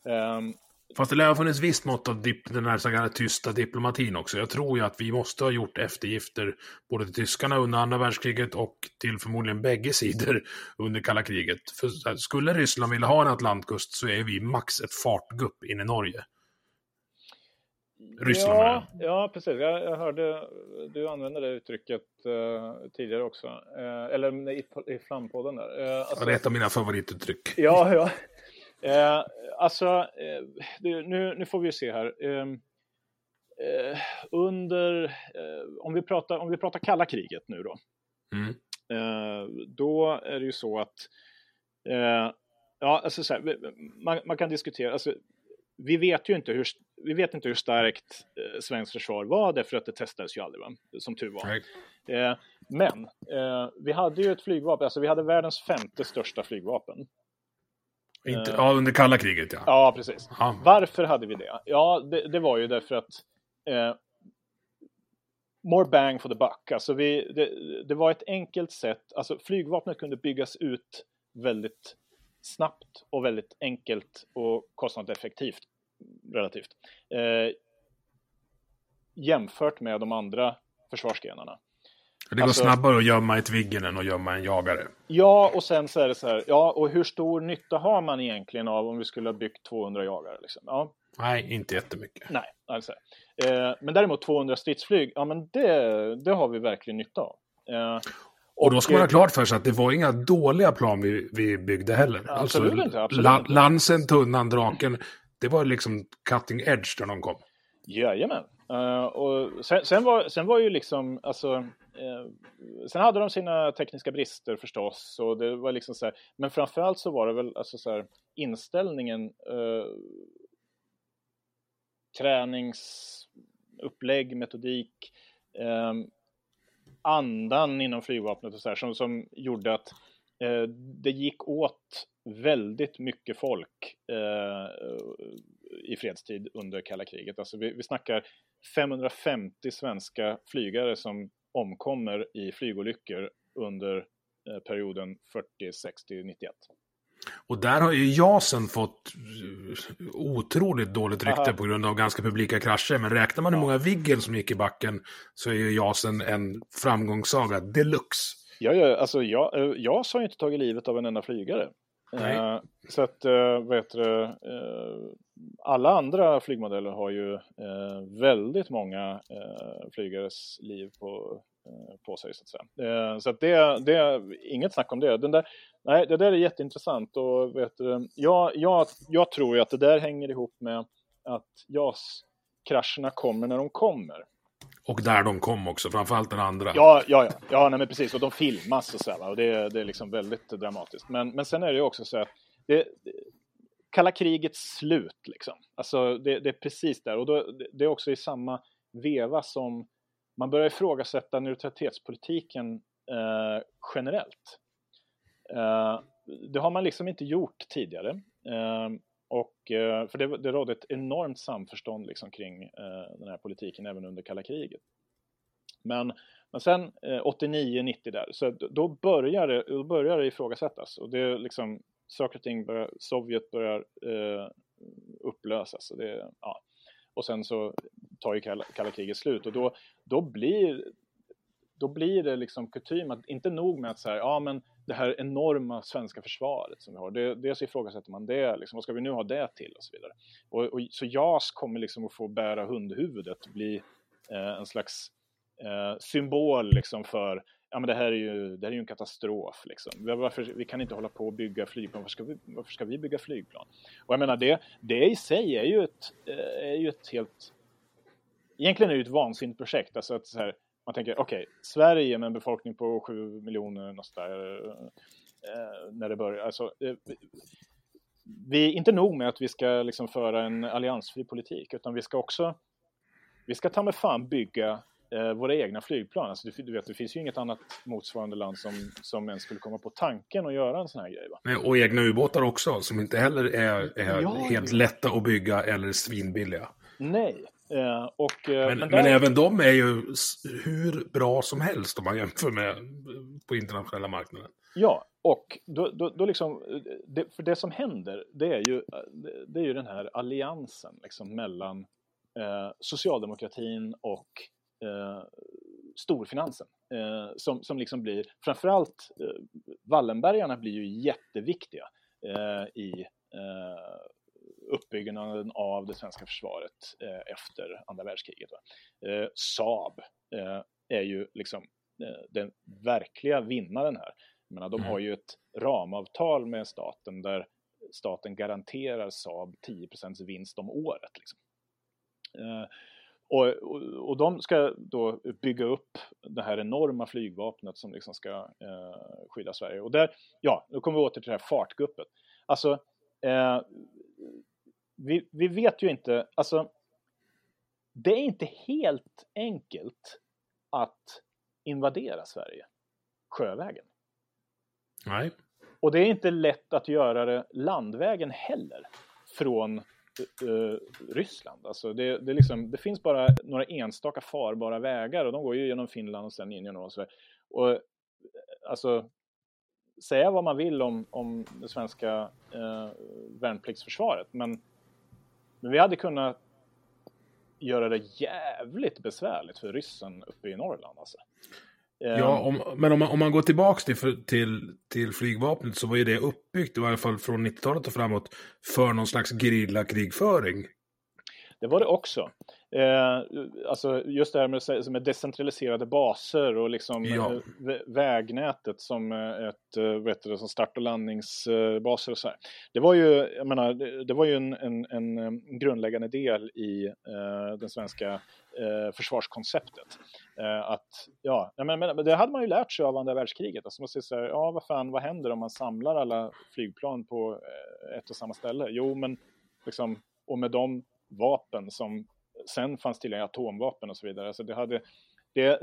Um, Fast det lär ha funnits visst mått av dip, den här så kallade tysta diplomatin också. Jag tror ju att vi måste ha gjort eftergifter både till tyskarna under andra världskriget och till förmodligen bägge sidor (laughs) under kalla kriget. För skulle Ryssland vilja ha en Atlantkust så är vi max ett fartgupp in i Norge. Ryssland ja, ja, precis. Jag, jag, hörde du använda det uttrycket uh, tidigare också. Uh, eller i, i Flampodden där. Uh, alltså, ja, det är ett av mina favorituttryck. Ja, ja. Uh, alltså, nu, nu får vi se här. Ehm, under, om, vi pratar, om vi pratar kalla kriget nu då. Mm. då är det ju så att Ja, alltså så här, man, man, kan diskutera, alltså, vi vet ju inte hur, vi vet inte hur starkt eh, svenskt försvar var därför att det testades ju aldrig, va? som tur var. Eh, men eh, vi hade ju ett flygvapen, alltså vi hade världens femte största flygvapen. Inte, ja, under kalla kriget ja. Ja, precis. Aha. Varför hade vi det? Ja, det, det var ju därför att eh, more bang for the buck. Alltså vi, det, det, var ett enkelt sätt, alltså flygvapnet kunde byggas ut väldigt snabbt och väldigt enkelt och kostnadseffektivt relativt. Eh, jämfört med de andra försvarsgrenarna. Det går alltså, snabbare att gömma ett Viggen än att gömma en jagare. Ja, och sen så är det så här, ja, och hur stor nytta har man egentligen av om vi skulle ha byggt 200 jagare? Liksom? Ja. Nej, inte jättemycket. Nej, alltså. Eh, men däremot 200 stridsflyg, ja men det, det har vi verkligen nytta av. Eh, och då ska man ha klart för sig att det var inga dåliga plan vi, vi byggde heller. Absolut alltså, inte. Absolut la, Lansen, Tunnan, Draken, det var liksom cutting edge när de kom. Jajamän. Uh, och sen, sen, var, sen var ju liksom, alltså, uh, sen hade de sina tekniska brister förstås. Och det var liksom så här, men framförallt så var det väl alltså så här, inställningen, uh, träningsupplägg, metodik. Um, andan inom flygvapnet och så här, som, som gjorde att eh, det gick åt väldigt mycket folk eh, i fredstid under kalla kriget. Alltså vi, vi snackar 550 svenska flygare som omkommer i flygolyckor under eh, perioden 40, 60, 91. Och där har ju JASen fått eh, otroligt dåligt rykte Aha. på grund av ganska publika krascher. Men räknar man hur många Viggen som gick i backen så är ju JASen en framgångssaga deluxe. Ja, ja alltså jag, eh, JAS har ju inte tagit livet av en enda flygare. Nej. Uh, så att, vad heter det, alla andra flygmodeller har ju väldigt många flygares liv på, på sig så att säga. så att det, det är inget snack om det. Den där, Nej, det där är jätteintressant och vet du, jag, jag, jag tror ju att det där hänger ihop med att JAS-krascherna kommer när de kommer. Och där de kom också, framförallt den andra. Ja, ja, ja, ja nej, men precis. Och de filmas och så här, och det, det är liksom väldigt dramatiskt. Men, men sen är det ju också så att det, det, kalla krigets slut, liksom. Alltså det, det är precis där. Och då, det, det är också i samma veva som man börjar ifrågasätta neutralitetspolitiken eh, generellt. Eh, det har man liksom inte gjort tidigare. Eh, och, eh, för det, det rådde ett enormt samförstånd liksom kring den här politiken även under kalla kriget. Men, men sen 89-90 där, så då börjar det, då börjar det ifrågasättas. Och det är liksom, saker och ting börjar, Sovjet börjar eh, upplösas. Och, det, ja. och sen så tar ju kalla, kalla kriget slut och då, då blir då blir det liksom kutym att inte nog med att säga ja men det här enorma svenska försvaret som vi har, det, dels ifrågasätter man det, liksom, vad ska vi nu ha det till och så vidare. Och, och så JAS kommer liksom att få bära hundhuvudet, bli eh, en slags eh, symbol liksom för ja men det här är ju, det här är ju en katastrof liksom. Varför, vi kan inte hålla på och bygga flygplan, varför ska vi, varför ska vi bygga flygplan? Och jag menar det, det i sig är ju ett, eh, är ju ett helt, egentligen är det ju ett vansinnigt projekt, alltså att så här, man tänker okej, okay, Sverige med en befolkning på 7 miljoner där, eh, när det börjar, alltså eh, vi inte nog med att vi ska liksom föra en alliansfri politik, utan vi ska också, vi ska ta med fan bygga eh, våra egna flygplan. Alltså, du, du, vet, det finns ju inget annat motsvarande land som, som ens skulle komma på tanken att göra en sån här grej. Va? Och egna ubåtar också, som inte heller är, är ja, helt lätta att bygga eller svinbilliga. Nej. Eh, och, eh, men, men, där... men, även de är ju hur bra som helst om man jämför med på internationella marknaden. Ja, och då, då, då liksom, det, för det som händer, det är ju, det är ju den här alliansen liksom mellan eh, socialdemokratin och eh, storfinansen. Eh, som, som liksom blir, framförallt eh, Wallenbergarna blir ju jätteviktiga eh, i eh, uppbyggnaden av det svenska försvaret eh, efter andra världskriget. Eh, Saab eh, är ju liksom eh, den verkliga vinnaren här. Jag menar, de mm. har ju ett ramavtal med staten där staten garanterar Saab 10% vinst om året. Liksom. Eh, och, och, och, de ska då bygga upp det här enorma flygvapnet som liksom ska eh, skydda Sverige. Och där, ja, då kommer vi åter till det här fartguppet. Alltså, eh, vi, vi vet ju inte, alltså, det är inte helt enkelt att invadera Sverige sjövägen. Nej. Och det är inte lätt att göra det landvägen heller från uh, Ryssland. Alltså det, det, liksom, det, finns bara några enstaka farbara vägar och de går ju genom Finland och sen in genom Sverige. Och alltså, säga vad man vill om, om det svenska uh, värnpliktsförsvaret, men, men vi hade kunnat göra det jävligt besvärligt för ryssen uppe i Norrland. Alltså. Eh, ja, om, men om man, om man går tillbaka till, till, till flygvapnet så var ju det uppbyggt, i varje fall från 90-talet och framåt, för någon slags gerillakrigföring. Det var det också. Eh, alltså just det här med, med decentraliserade baser och liksom ja. Eh, vägnätet som eh, ett, eh, vet du, som start och landningsbaser och så här. Det var ju, jag menar, det var ju en, en, en grundläggande del i eh, den svenska eh, försvarskonceptet. att, ja, men, men, det hade man ju lärt sig av andra världskriget. Alltså man säger så här, ja vad fan, vad händer om man samlar alla flygplan på ett och samma ställe? Jo, men liksom, och med de vapen som sen fanns tillgängliga atomvapen och så vidare. Alltså det, hade, det,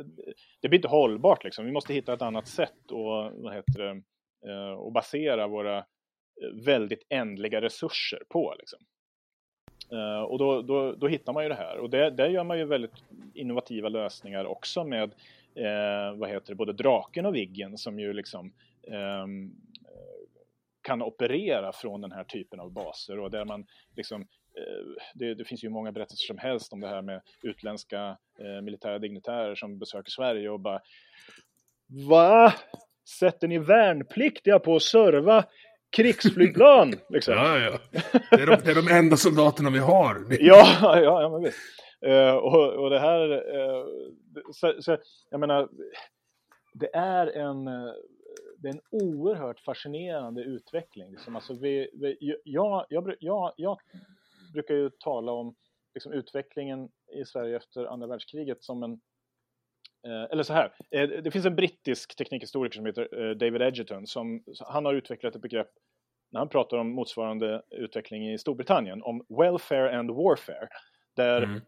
det blir inte hållbart liksom. Vi måste hitta ett annat sätt och, vad heter det, eh, och basera våra eh, väldigt ändliga resurser på. Liksom. Eh, och då, då, då, hittar man ju det här och det, där gör man ju väldigt innovativa lösningar också med eh, vad heter det, både Draken och Viggen som ju liksom eh, kan operera från den här typen av baser och där man liksom det, det, finns ju många berättelser som helst om det här med utländska eh, militära dignitärer som besöker Sverige och bara Va? Sätter ni värnpliktiga på att serva krigsflygplan? (laughs) Liksom. Ja, ja. Det är, de, det är de enda soldaterna vi har. (laughs) ja, ja, ja, men visst. Uh, och, och det här, uh, så, så, jag menar, det är en, det är en oerhört fascinerande utveckling. Liksom. Alltså vi, vi, jag, jag, jag, jag brukar ju tala om liksom, utvecklingen i Sverige efter andra världskriget som en eh, eller så här, eh, det finns en brittisk teknikhistoriker som heter eh, David Edgerton som han har utvecklat ett begrepp när han pratar om motsvarande utveckling i Storbritannien om welfare and warfare där mm.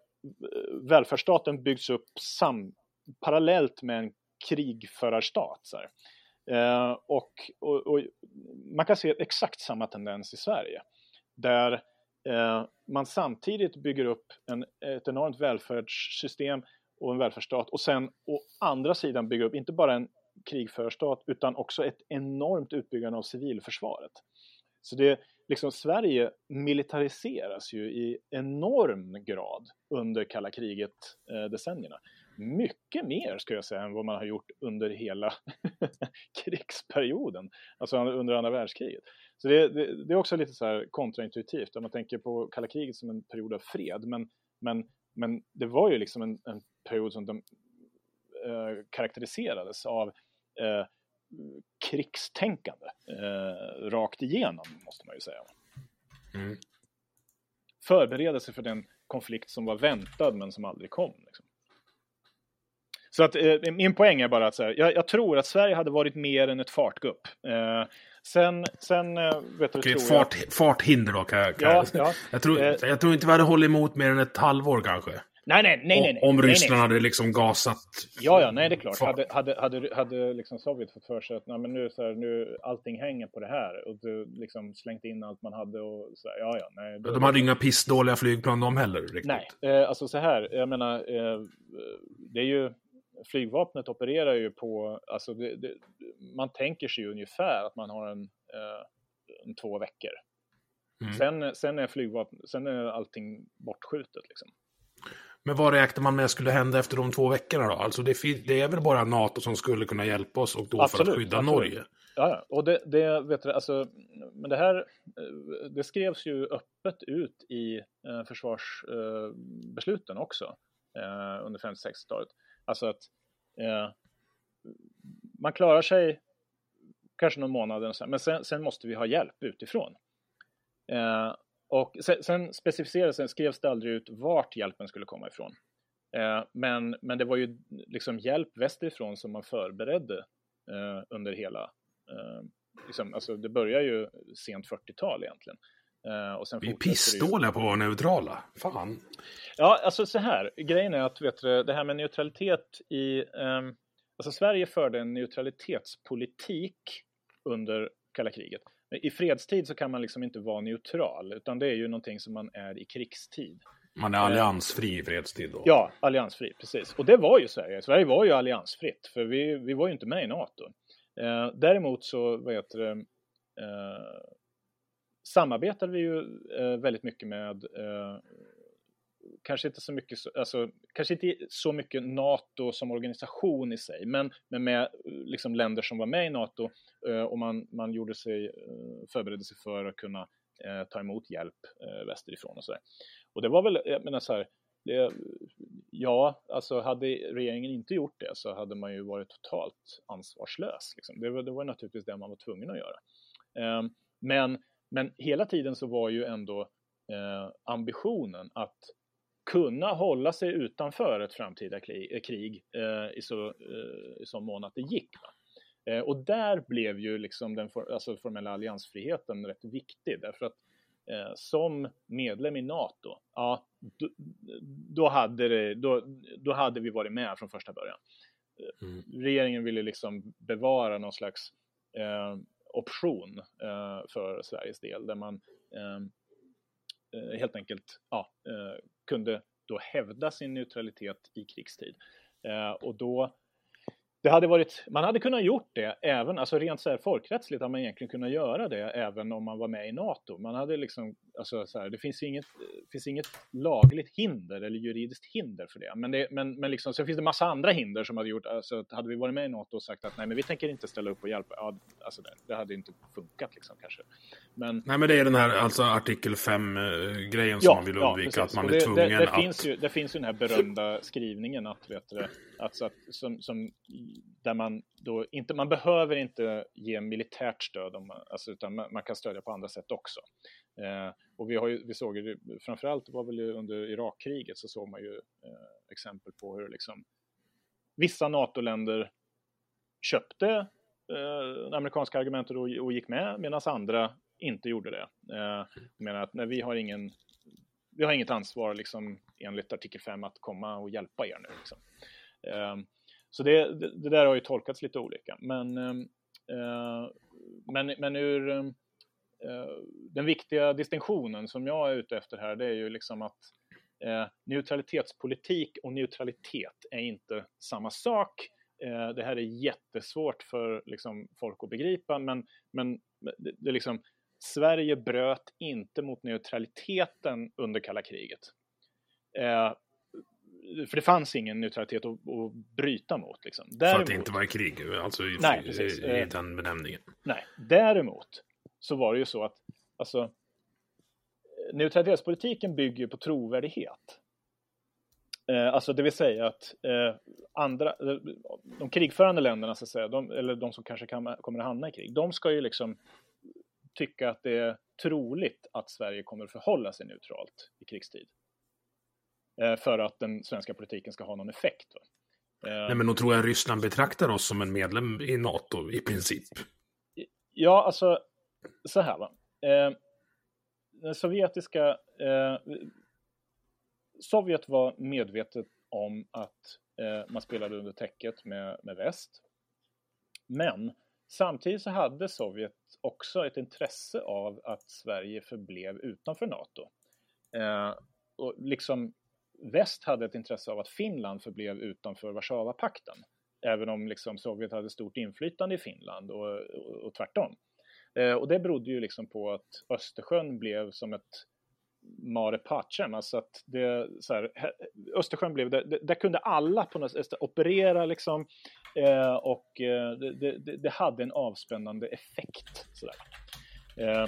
välfärdsstaten byggs upp sam parallellt med en krigförarstat. Så eh, och, och, och, man kan se exakt samma tendens i Sverige där Eh, man samtidigt bygger upp en, ett enormt välfärdssystem och en välfärdsstat och sen å andra sidan bygger upp inte bara en krigförarstat utan också ett enormt utbyggande av civilförsvaret. Så det, liksom, Sverige militariseras ju i enorm grad under kalla kriget-decennierna. Eh, Mycket mer, ska jag säga, än vad man har gjort under hela (laughs) krigsperioden, alltså under andra världskriget. Så det, det, det, är också lite så här kontraintuitivt, om man tänker på kalla kriget som en period av fred, men, men, men det var ju liksom en, en period som de, eh, karaktäriserades av eh, krigstänkande eh, rakt igenom, måste man ju säga. Mm. Förberedelse för den konflikt som var väntad men som aldrig kom. Liksom. Så att eh, min poäng är bara att så här, jag, jag, tror att Sverige hade varit mer än ett fartgupp. Eh, sen, sen eh, vet du, Okej, tror fart, jag... farthinder då kan, kan ja, jag, ja. jag, tror, eh, jag tror inte vi hade hållit emot mer än ett halvår kanske. Nej, nej, nej. nej, nej om nej, Ryssland nej. hade liksom gasat. Ja, ja, nej, det är klart. Hade, hade, hade, hade liksom Sovjet fått för sig att nej, men nu, så här, nu allting hänger på det här och du liksom slängt in allt man hade och så här, ja, ja, nej. Då, de hade inga pissdåliga flygplan de heller riktigt. Nej, eh, alltså så här, jag menar, eh, det är ju flygvapnet opererar ju på, alltså det, det, man tänker sig ungefär att man har en, eh, en två veckor. Mm. Sen, sen, är flygvapen, sen är allting bortskjutet liksom. Men vad räknar man med skulle hända efter de två veckorna då? Alltså det, det är väl bara NATO som skulle kunna hjälpa oss och då absolut, för att skydda absolut. Norge? Ja, och det, det, vet du, alltså, men det här, eh, det skrevs ju öppet ut i eh, försvarsbesluten också under 50-60-talet. Alltså att eh, man klarar sig kanske någon månad, men sen, sen måste vi ha hjälp utifrån. Eh, och sen, sen specificerades, sen skrevs det aldrig ut vart hjälpen skulle komma ifrån. Eh, men, men det var ju liksom hjälp västerifrån som man förberedde eh, under hela, eh, liksom, alltså det börjar ju sent 40-tal egentligen. Uh, Vi är pissdåliga på att vara neutrala. Fan. Ja, alltså så här. Grejen är att vet du, det här med neutralitet i... Um, alltså Sverige förde en neutralitetspolitik under kalla kriget. I fredstid så kan man liksom inte vara neutral, utan det är ju någonting som man är i krigstid. Man är alliansfri i fredstid då? Ja, alliansfri, precis. Och det var ju Sverige. Sverige var ju alliansfritt, för vi, vi var ju inte med i NATO. Eh, däremot så, vad heter det, eh, samarbetade vi ju eh, väldigt mycket med eh, kanske inte så mycket, alltså, kanske inte så mycket NATO som organisation i sig, men, men med eh, liksom, länder som var med i NATO eh, och man, man gjorde sig, eh, förberedde sig för att kunna eh, ta emot hjälp eh, västerifrån och sådär. Och det var väl, jag menar så här, det, ja, alltså hade regeringen inte gjort det så hade man ju varit totalt ansvarslös. Liksom. Det, var, det var naturligtvis det man var tvungen att göra. Eh, men men hela tiden så var ju ändå eh, ambitionen att kunna hålla sig utanför ett framtida krig, krig eh, i, så, eh, i så mån att det gick. Eh, och där blev ju liksom den for, alltså formella alliansfriheten rätt viktig därför att eh, som medlem i NATO, ja, då, då, hade det, då, då hade vi varit med från första början. Mm. Regeringen ville liksom bevara någon slags eh, option eh, för Sveriges del där man ehm, eh, helt enkelt ja, eh, kunde då hävda sin neutralitet i krigstid. Eh, och då det hade varit, man hade kunnat gjort det även, alltså rent så här folkrättsligt hade man egentligen kunnat göra det även om man var med i NATO. Man hade liksom, alltså så här, det finns inget, finns inget lagligt hinder eller juridiskt hinder för det. Men, det, men, men liksom, så finns det massa andra hinder som hade gjort, alltså hade vi varit med i NATO och sagt att nej men vi tänker inte ställa upp och hjälpa, ja, alltså det, det hade inte funkat liksom kanske. Men, nej men det är den här alltså artikel 5-grejen som ja, man vill undvika, ja, att man är tvungen det, det, att... Finns ju, det finns ju den här berömda skrivningen att, vet du, alltså att, som, som där man då inte, man behöver inte ge militärt stöd, om, alltså, utan man, man, kan stödja på andra sätt också. Eh, och vi, har ju, vi såg ju, framförallt var väl under Irakkriget så såg man ju eh, exempel på hur liksom vissa NATO-länder köpte eh, amerikanska argument och, och gick med, medan andra inte gjorde det. Eh, menar att nej, vi har ingen vi har inget ansvar liksom, enligt artikel 5 att komma och hjälpa er nu. Liksom. Eh, så det, det, det, där har ju tolkats lite olika. Men, eh, eh men, men ur eh, den viktiga distinktionen som jag är ute efter här, det är ju liksom att eh, neutralitetspolitik och neutralitet är inte samma sak. Eh, det här är jättesvårt för liksom, folk att begripa, men, men det, det liksom, Sverige bröt inte mot neutraliteten under kalla kriget. Eh, för det fanns ingen neutralitet att, att bryta mot. Liksom. Däremot, för att det inte var krig, alltså i, nej, i, i eh, den benämningen. Nej, däremot så var det ju så att alltså, neutralitetspolitiken bygger på trovärdighet. Eh, alltså det vill säga att eh, andra, eh, de krigförande länderna, så att säga, de, eller de som kanske kan, kommer att hamna i krig, de ska ju liksom tycka att det är troligt att Sverige kommer att förhålla sig neutralt i krigstid. Eh, för att den svenska politiken ska ha någon effekt. Va? Eh, Nej, men då tror jag Ryssland betraktar oss som en medlem i NATO i princip. Ja, alltså så här va. Eh, den sovjetiska... Eh, Sovjet var medvetet om att eh, man spelade under täcket med, med väst. Men samtidigt så hade Sovjet också ett intresse av att Sverige förblev utanför NATO. Eh, och liksom väst hade ett intresse av att Finland förblev utanför Warszawapakten. Även om liksom Sovjet hade stort inflytande i Finland och, och, och tvärtom. Eh, och det berodde ju liksom på att Östersjön blev som ett mare pacem, alltså att det, så här, Östersjön blev, där, där kunde alla på något sätt operera liksom eh, och eh, det, det, det, hade en avspännande effekt. Så eh,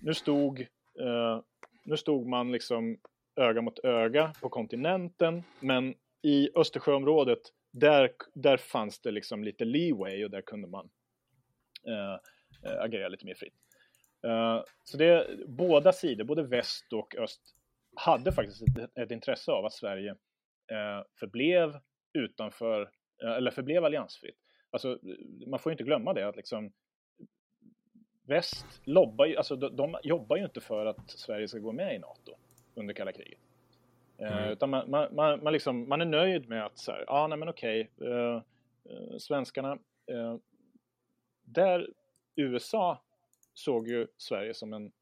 nu, stod, eh, nu stod man liksom öga mot öga på kontinenten, men i Östersjöområdet där, där fanns det liksom lite leeway och där kunde man eh, eh, Eh, agera lite mer fritt. Eh, så det, båda sidor, både väst och öst, hade faktiskt ett, ett intresse av att Sverige eh, förblev utanför, eller förblev alliansfritt. Alltså, man får ju inte glömma det att liksom väst lobbar ju, alltså de, de jobbar ju inte för att Sverige ska gå med i NATO under kalla kriget. Mm. utan man, man, man, man, liksom, man är nöjd med att så här, ja nej men okej, uh, uh, svenskarna, uh, där USA såg ju Sverige som en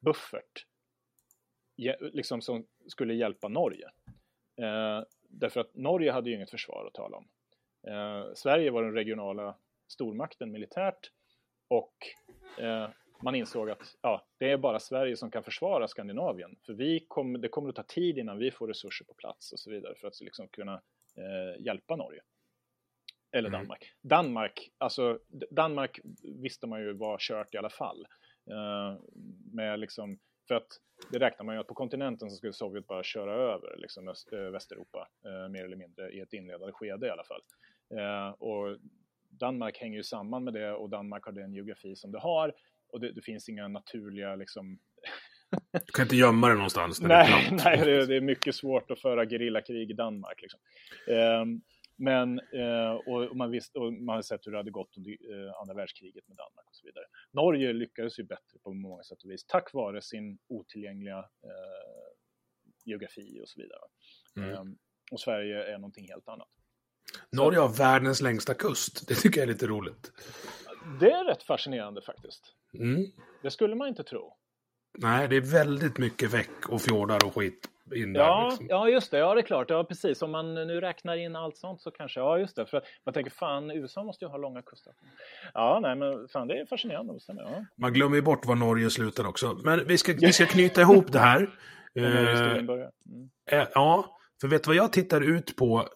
buffert liksom som skulle hjälpa Norge. Eh, därför att Norge hade ju inget försvar att tala om. Eh, Sverige var den regionala stormakten militärt och eh, man insåg att ja, det är bara Sverige som kan försvara Skandinavien. För vi kom, det kommer att ta tid innan vi får resurser på plats och så vidare för att liksom kunna eh, hjälpa Norge. Eller. Danmark. Mm. Danmark, alltså Danmark visste man ju var kört i alla fall. Uh, med liksom, för att det räknar man ju att på kontinenten så skulle Sovjet bara köra över liksom Öst, äh, Västeuropa, uh, mer eller mindre i ett inledande skede i alla fall. Uh, och Danmark hänger ju samman med det och Danmark har den geografi som det har och det, det finns inga naturliga liksom (laughs) du kan inte gömma det någonstans. (laughs) nej, det nej det, det, är mycket svårt att föra gerillakrig i Danmark. Liksom. Um, men, eh, och, man visste, och man har sett hur det hade gått under eh, andra världskriget med Danmark och så vidare. Norge lyckades ju bättre på många sätt och vis tack vare sin otillgängliga eh, geografi och så vidare. Mm. Ehm, och Sverige är någonting helt annat. Norge har världens längsta kust. Det tycker jag är lite roligt. Det är rätt fascinerande faktiskt. Mm. Det skulle man inte tro. Nej, det är väldigt mycket väck och fjordar och skit in där. Ja, liksom. ja, just det. Ja, det är klart. Ja, precis. Om man nu räknar in allt sånt så kanske, ja just det. För man tänker fan, USA måste ju ha långa kuster. Ja, nej men fan det är fascinerande. Ja. Man glömmer ju bort var Norge slutar också. Men vi ska, vi ska knyta ihop det här. (laughs) Mm. Eh, ja, för vet du vad jag tittar ut på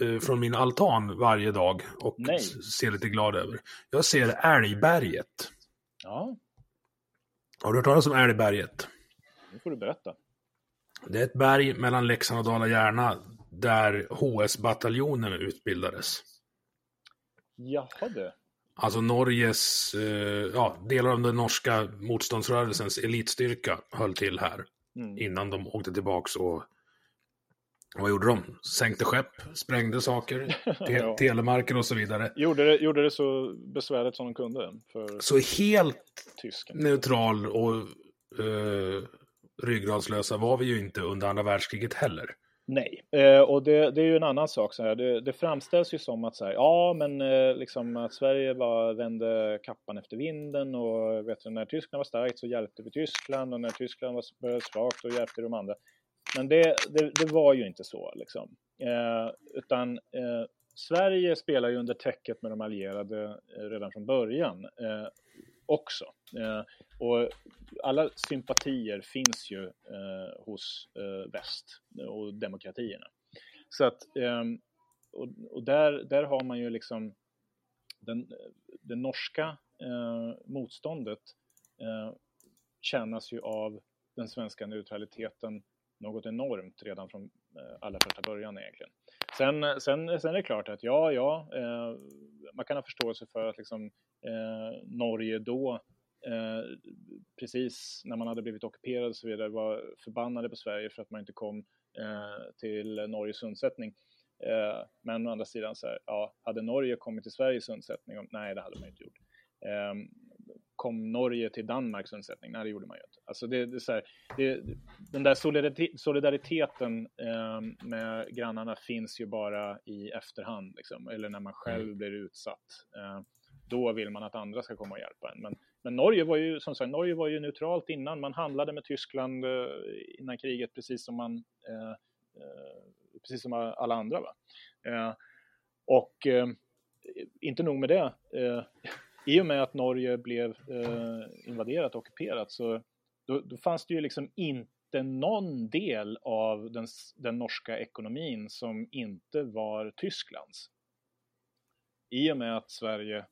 eh, från min altan varje dag och nej. ser lite glad över? Jag ser Älgberget. Ja. Har du hört talas om Älgberget? Nu får du berätta. Det är ett berg mellan Leksand och Dala-Järna där HS-bataljonen utbildades. Jaha du. Alltså Norges, eh, ja, delar av den norska motståndsrörelsens elitstyrka höll till här. Mm. Innan de åkte tillbaks och vad gjorde de? Sänkte skepp, sprängde saker, (laughs) te ja. telemarker och så vidare. Gjorde det, gjorde det så besvärligt som de kunde? För så helt tysken. neutral och uh, ryggradslösa var vi ju inte under andra världskriget heller. Nej, eh, och det, det, är ju en annan sak. Så här. Det, det framställs ju som att så här, ja, men eh, liksom att Sverige bara vände kappan efter vinden och vet du, när Tyskland var starkt så hjälpte vi Tyskland och när Tyskland var svagt så hjälpte de andra. Men det, det, det var ju inte så liksom. Eh, utan eh, Sverige spelar ju under täcket med de allierade eh, redan från början eh, också. Eh, och alla sympatier finns ju eh, hos eh, väst och demokratierna. Så att, ehm, och, och, där, där har man ju liksom den, det norska eh, motståndet eh, tjänas ju av den svenska neutraliteten något enormt redan från eh, allra första början egentligen. Sen, sen, sen är det klart att ja, ja, eh, man kan ha förståelse för att liksom, eh, Norge då, eh, precis när man hade blivit ockuperad och så vidare, var förbannade på Sverige för att man inte kom eh, till Norges undsättning. Eh, men å andra sidan, så här, ja, hade Norge kommit till Sveriges undsättning? Nej, det hade man inte gjort. Ehm, Ehm, kom Norge till Danmarks undsättning? Nej, det gjorde man ju inte. Alltså det, det är så här, det, den där solidariteten eh, med grannarna finns ju bara i efterhand, liksom, eller när man själv mm. blir utsatt. Eh, då vill man att andra ska komma och hjälpa en. Men, men Norge var ju som sagt, Norge var ju neutralt innan. Man handlade med Tyskland eh, innan kriget, precis som man eh, eh, precis som alla andra. Va? Eh, och inte nog med det i och med att Norge blev eh, invaderat och ockuperat så då, då, fanns det ju liksom inte någon del av den, den norska ekonomin som inte var Tysklands. I och med att Sverige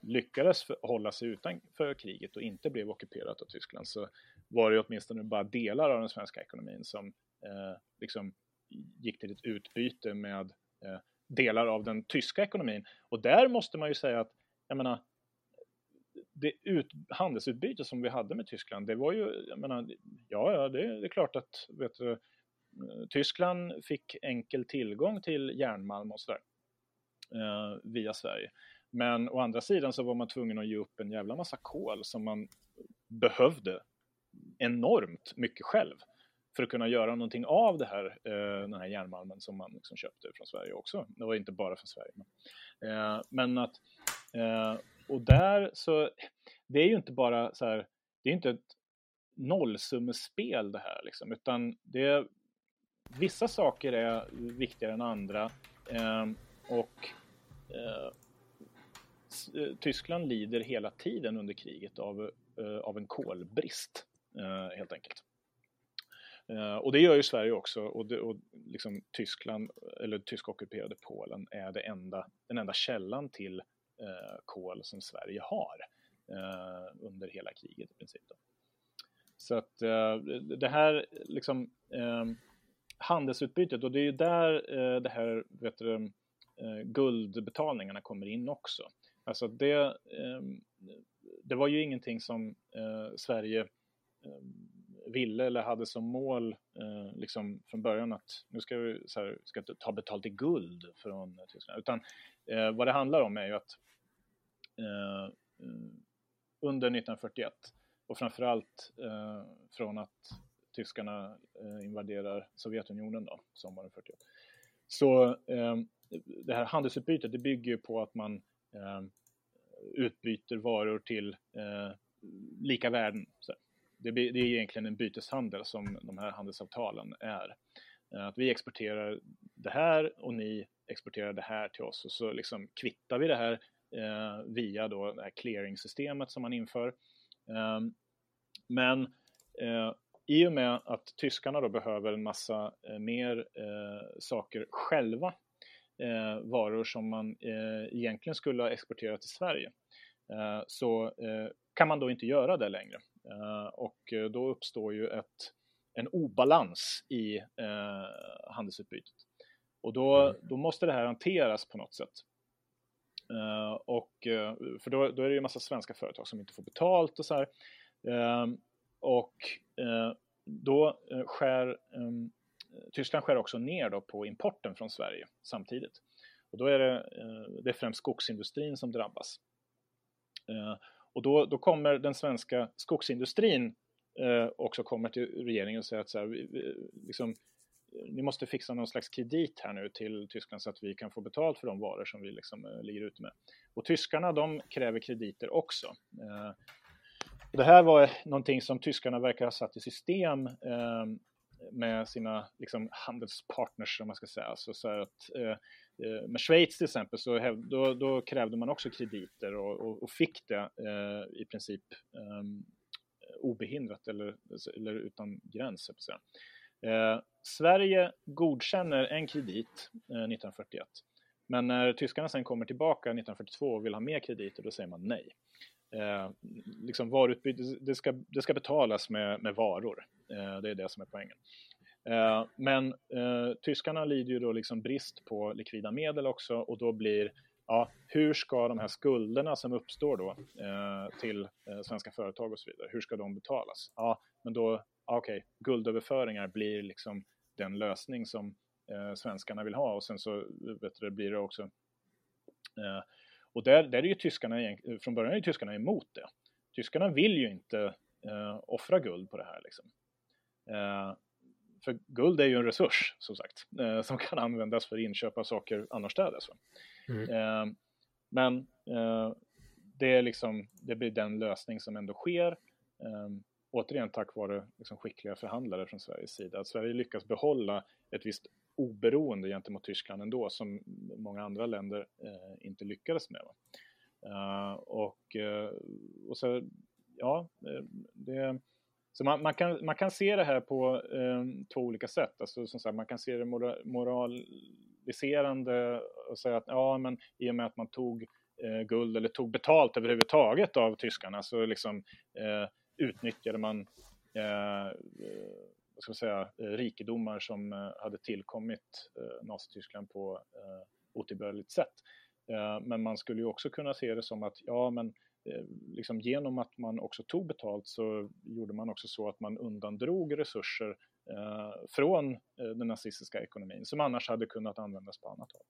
lyckades hålla sig utanför kriget och inte blev ockuperat av Tyskland så var det åtminstone bara delar av den svenska ekonomin som eh, liksom gick till ett utbyte med eh, delar av den tyska ekonomin. Och där måste man ju säga att, jag menar, det ut, handelsutbyte som vi hade med Tyskland, det var ju, jag menar, ja, ja, det, det är klart att, vet du, eh, Tyskland fick enkel tillgång till järnmalm och sådär eh, via Sverige. Men å andra sidan så var man tvungen att ge upp en jävla massa kol som man behövde enormt mycket själv för att kunna göra någonting av det här, eh, den här järnmalmen som man liksom köpte från Sverige också. Det var inte bara från Sverige. Men, eh, men att eh, och där så, det är ju inte bara så här, det är inte ett nollsummespel det här liksom, utan det är, vissa saker är viktigare än andra ehm, eh, och eh, Tyskland lider hela tiden under kriget av, eh, av en kolbrist eh, helt enkelt. Uh, och det gör ju Sverige också och, det, och liksom Tyskland, eller tysk-ockuperade Polen är det enda, den enda källan till eh, kol som Sverige har eh, under hela kriget i princip. Då. Så att eh, det här liksom eh, handelsutbytet och det är ju där eh, det här vet du, eh, guldbetalningarna kommer in också. Alltså det, eh, det var ju ingenting som eh, Sverige eh, ville eller hade som mål eh, liksom från början att nu ska vi så här, ska ta betalt i guld från Tyskland. Utan eh, vad det handlar om är ju att eh, eh under 1941 och framförallt eh, från att tyskarna eh, invaderar Sovjetunionen då, sommaren 41. Så eh, det här handelsutbytet det bygger på att man eh, utbyter varor till eh, lika värden. Så det, det är egentligen en byteshandel som de här handelsavtalen är. Eh, att vi exporterar det här och ni exporterar det här till oss och så liksom kvittar vi det här eh, via då det här clearingsystemet som man inför. Eh, men eh, i och med att tyskarna då behöver en massa eh, mer eh, saker själva, eh, varor som man eh, egentligen skulle ha exporterat till Sverige, så kan man då inte göra det längre. Eh, och då uppstår ju ett, en obalans i eh, handelsutbytet. Och då, mm. då måste det här hanteras på något sätt. och, för då, då är det ju en massa svenska företag som inte får betalt och så här. och då skär Tyskland skär också ner då på importen från Sverige samtidigt. Och då är det, det är främst skogsindustrin som drabbas. Och då, då kommer den svenska skogsindustrin eh, också kommer till regeringen och säger att så här, vi, liksom, ni måste fixa någon slags kredit här nu till Tyskland så att vi kan få betalt för de varor som vi liksom, eh, ligger ute med. Och tyskarna de kräver krediter också. Eh, det här var någonting som tyskarna verkar ha satt i system eh, med sina liksom, handelspartners, om man ska säga. Alltså så, så att, eh, eh, med Schweiz till exempel så då, då krävde man också krediter och, och, och fick det eh, i princip eh, obehindrat eller, eller utan gräns. Eh, Sverige godkänner en kredit eh, 1941 men när tyskarna sen kommer tillbaka 1942 och vill ha mer krediter då säger man nej. Eh, liksom varutbyte, det ska, det ska betalas med, med varor. Eh, det är det som är poängen. Eh, men eh, tyskarna lider ju då liksom brist på likvida medel också och då blir ja, hur ska de här skulderna som uppstår då eh, till eh, svenska företag och så vidare, hur ska de betalas? Ja, men då, okej, okay, guldöverföringar blir liksom den lösning som eh, svenskarna vill ha och sen så eh, vet du, blir det också eh, och där, där är ju tyskarna, eh, från början är ju tyskarna emot det. Tyskarna vill ju inte eh, offra guld på det här liksom. Eh, för guld är ju en resurs, som sagt, eh, som kan användas för inköp av saker annorstädes. Mm. Eh, men eh, det, är liksom, det blir den lösning som ändå sker. Eh, återigen tack vare liksom skickliga förhandlare från Sveriges sida. Att Sverige lyckas behålla ett visst oberoende gentemot Tyskland ändå, som många andra länder eh, inte lyckades med. Och, och så, ja, det, så man, man, kan, man kan se det här på eh, två olika sätt. Alltså, som sagt, man kan se det moraliserande och säga att ja, men i och med att man tog eh, guld eller tog betalt överhuvudtaget av tyskarna så liksom eh, utnyttjade man eh, vad ska man säga, rikedomar som eh, hade tillkommit eh, Nazityskland på eh, otillbörligt sätt. Eh, men man skulle ju också kunna se det som att ja, men Eh, Eh, liksom genom att man också tog betalt så gjorde man också så att man undandrog resurser eh, från eh, den nazistiska ekonomin som annars hade kunnat användas på annat håll.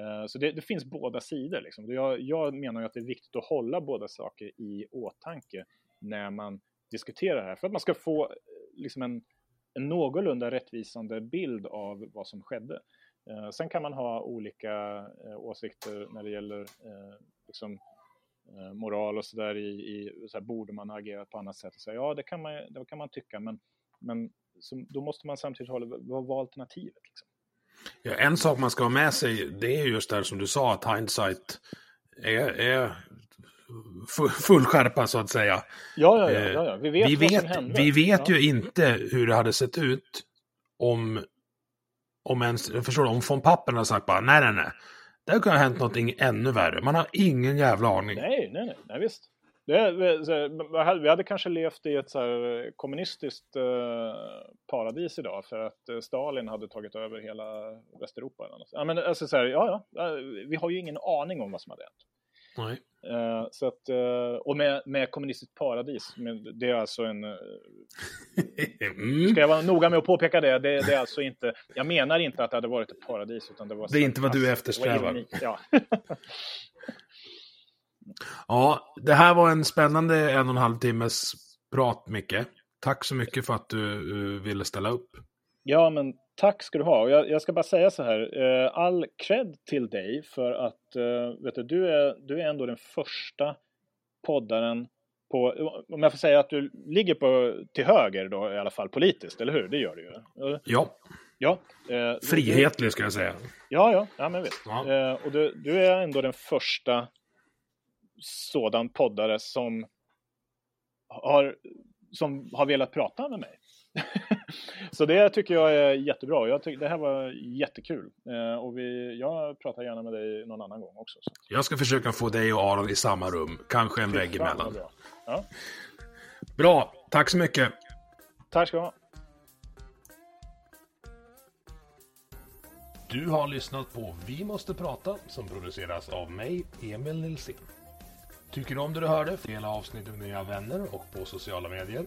Eh, så det, det, finns båda sidor. Liksom. Jag, jag menar ju att det är viktigt att hålla båda saker i åtanke när man diskuterar det här för att man ska få eh, liksom en, en någorlunda rättvisande bild av vad som skedde. Sen kan man ha olika åsikter när det gäller liksom, moral och sådär i, i så här, borde man ha agerat på annat sätt? Och säga, ja, det kan man, det kan man tycka, men, men så, då måste man samtidigt hålla, vad var alternativet? Liksom? Ja, en sak man ska ha med sig, det är just det som du sa, att hindsight är, är full skärpa så att säga. Ja, ja, ja. ja, ja. vi vet vi vad vet, som hände. Vi vet ju inte hur det hade sett ut om, om ens, förstår du, om von Pappen hade sagt bara nej, nej, nej. Det kan ha hänt någonting ännu värre. Man har ingen jävla aning. Nej, nej, nej, nej visst. Det, vi, hade kanske levt i ett så här kommunistiskt eh, paradis idag för att eh, Stalin hade tagit över hela Västeuropa. Eller något. Ja, men alltså så här, ja, ja, vi har ju ingen aning om vad som hade hänt. Nej. Uh, så att, uh, och med, med kommunistiskt paradis, det är alltså en... Uh. Ska jag vara noga med att påpeka det, det, det, är alltså inte... Jag menar inte att det hade varit ett paradis, utan det var... Det är inte vad du eftersträvar. Ja. (laughs) ja, det här var en spännande en och en halv timmes prat, Micke. Tack så mycket för att du ville ställa upp. Ja, men tack ska du ha. Jag, jag ska bara säga så här. Eh, all cred till dig för att eh, vet du, du, är, du är ändå den första poddaren på, om jag får säga att du ligger på, till höger då i alla fall politiskt, eller hur? Det gör du ju. Ja. Ja. Eh, Frihetlig ska jag säga. Ja, ja, ja men visst. Ja. Eh, och du, du är ändå den första sådan poddare som har, som har velat prata med mig. (laughs) så det tycker jag är jättebra. Jag tycker, det här var jättekul. Eh, och vi, jag pratar gärna med dig någon annan gång också. Så. Jag ska försöka få dig och Aron i samma rum. Kanske en vägg emellan. Bra. Ja. bra, tack så mycket. Tack ska du ha. Du har lyssnat på Vi måste prata som produceras av mig, Emil Nilsson. Tycker du om det du hörde? Dela avsnittet med dina vänner och på sociala medier.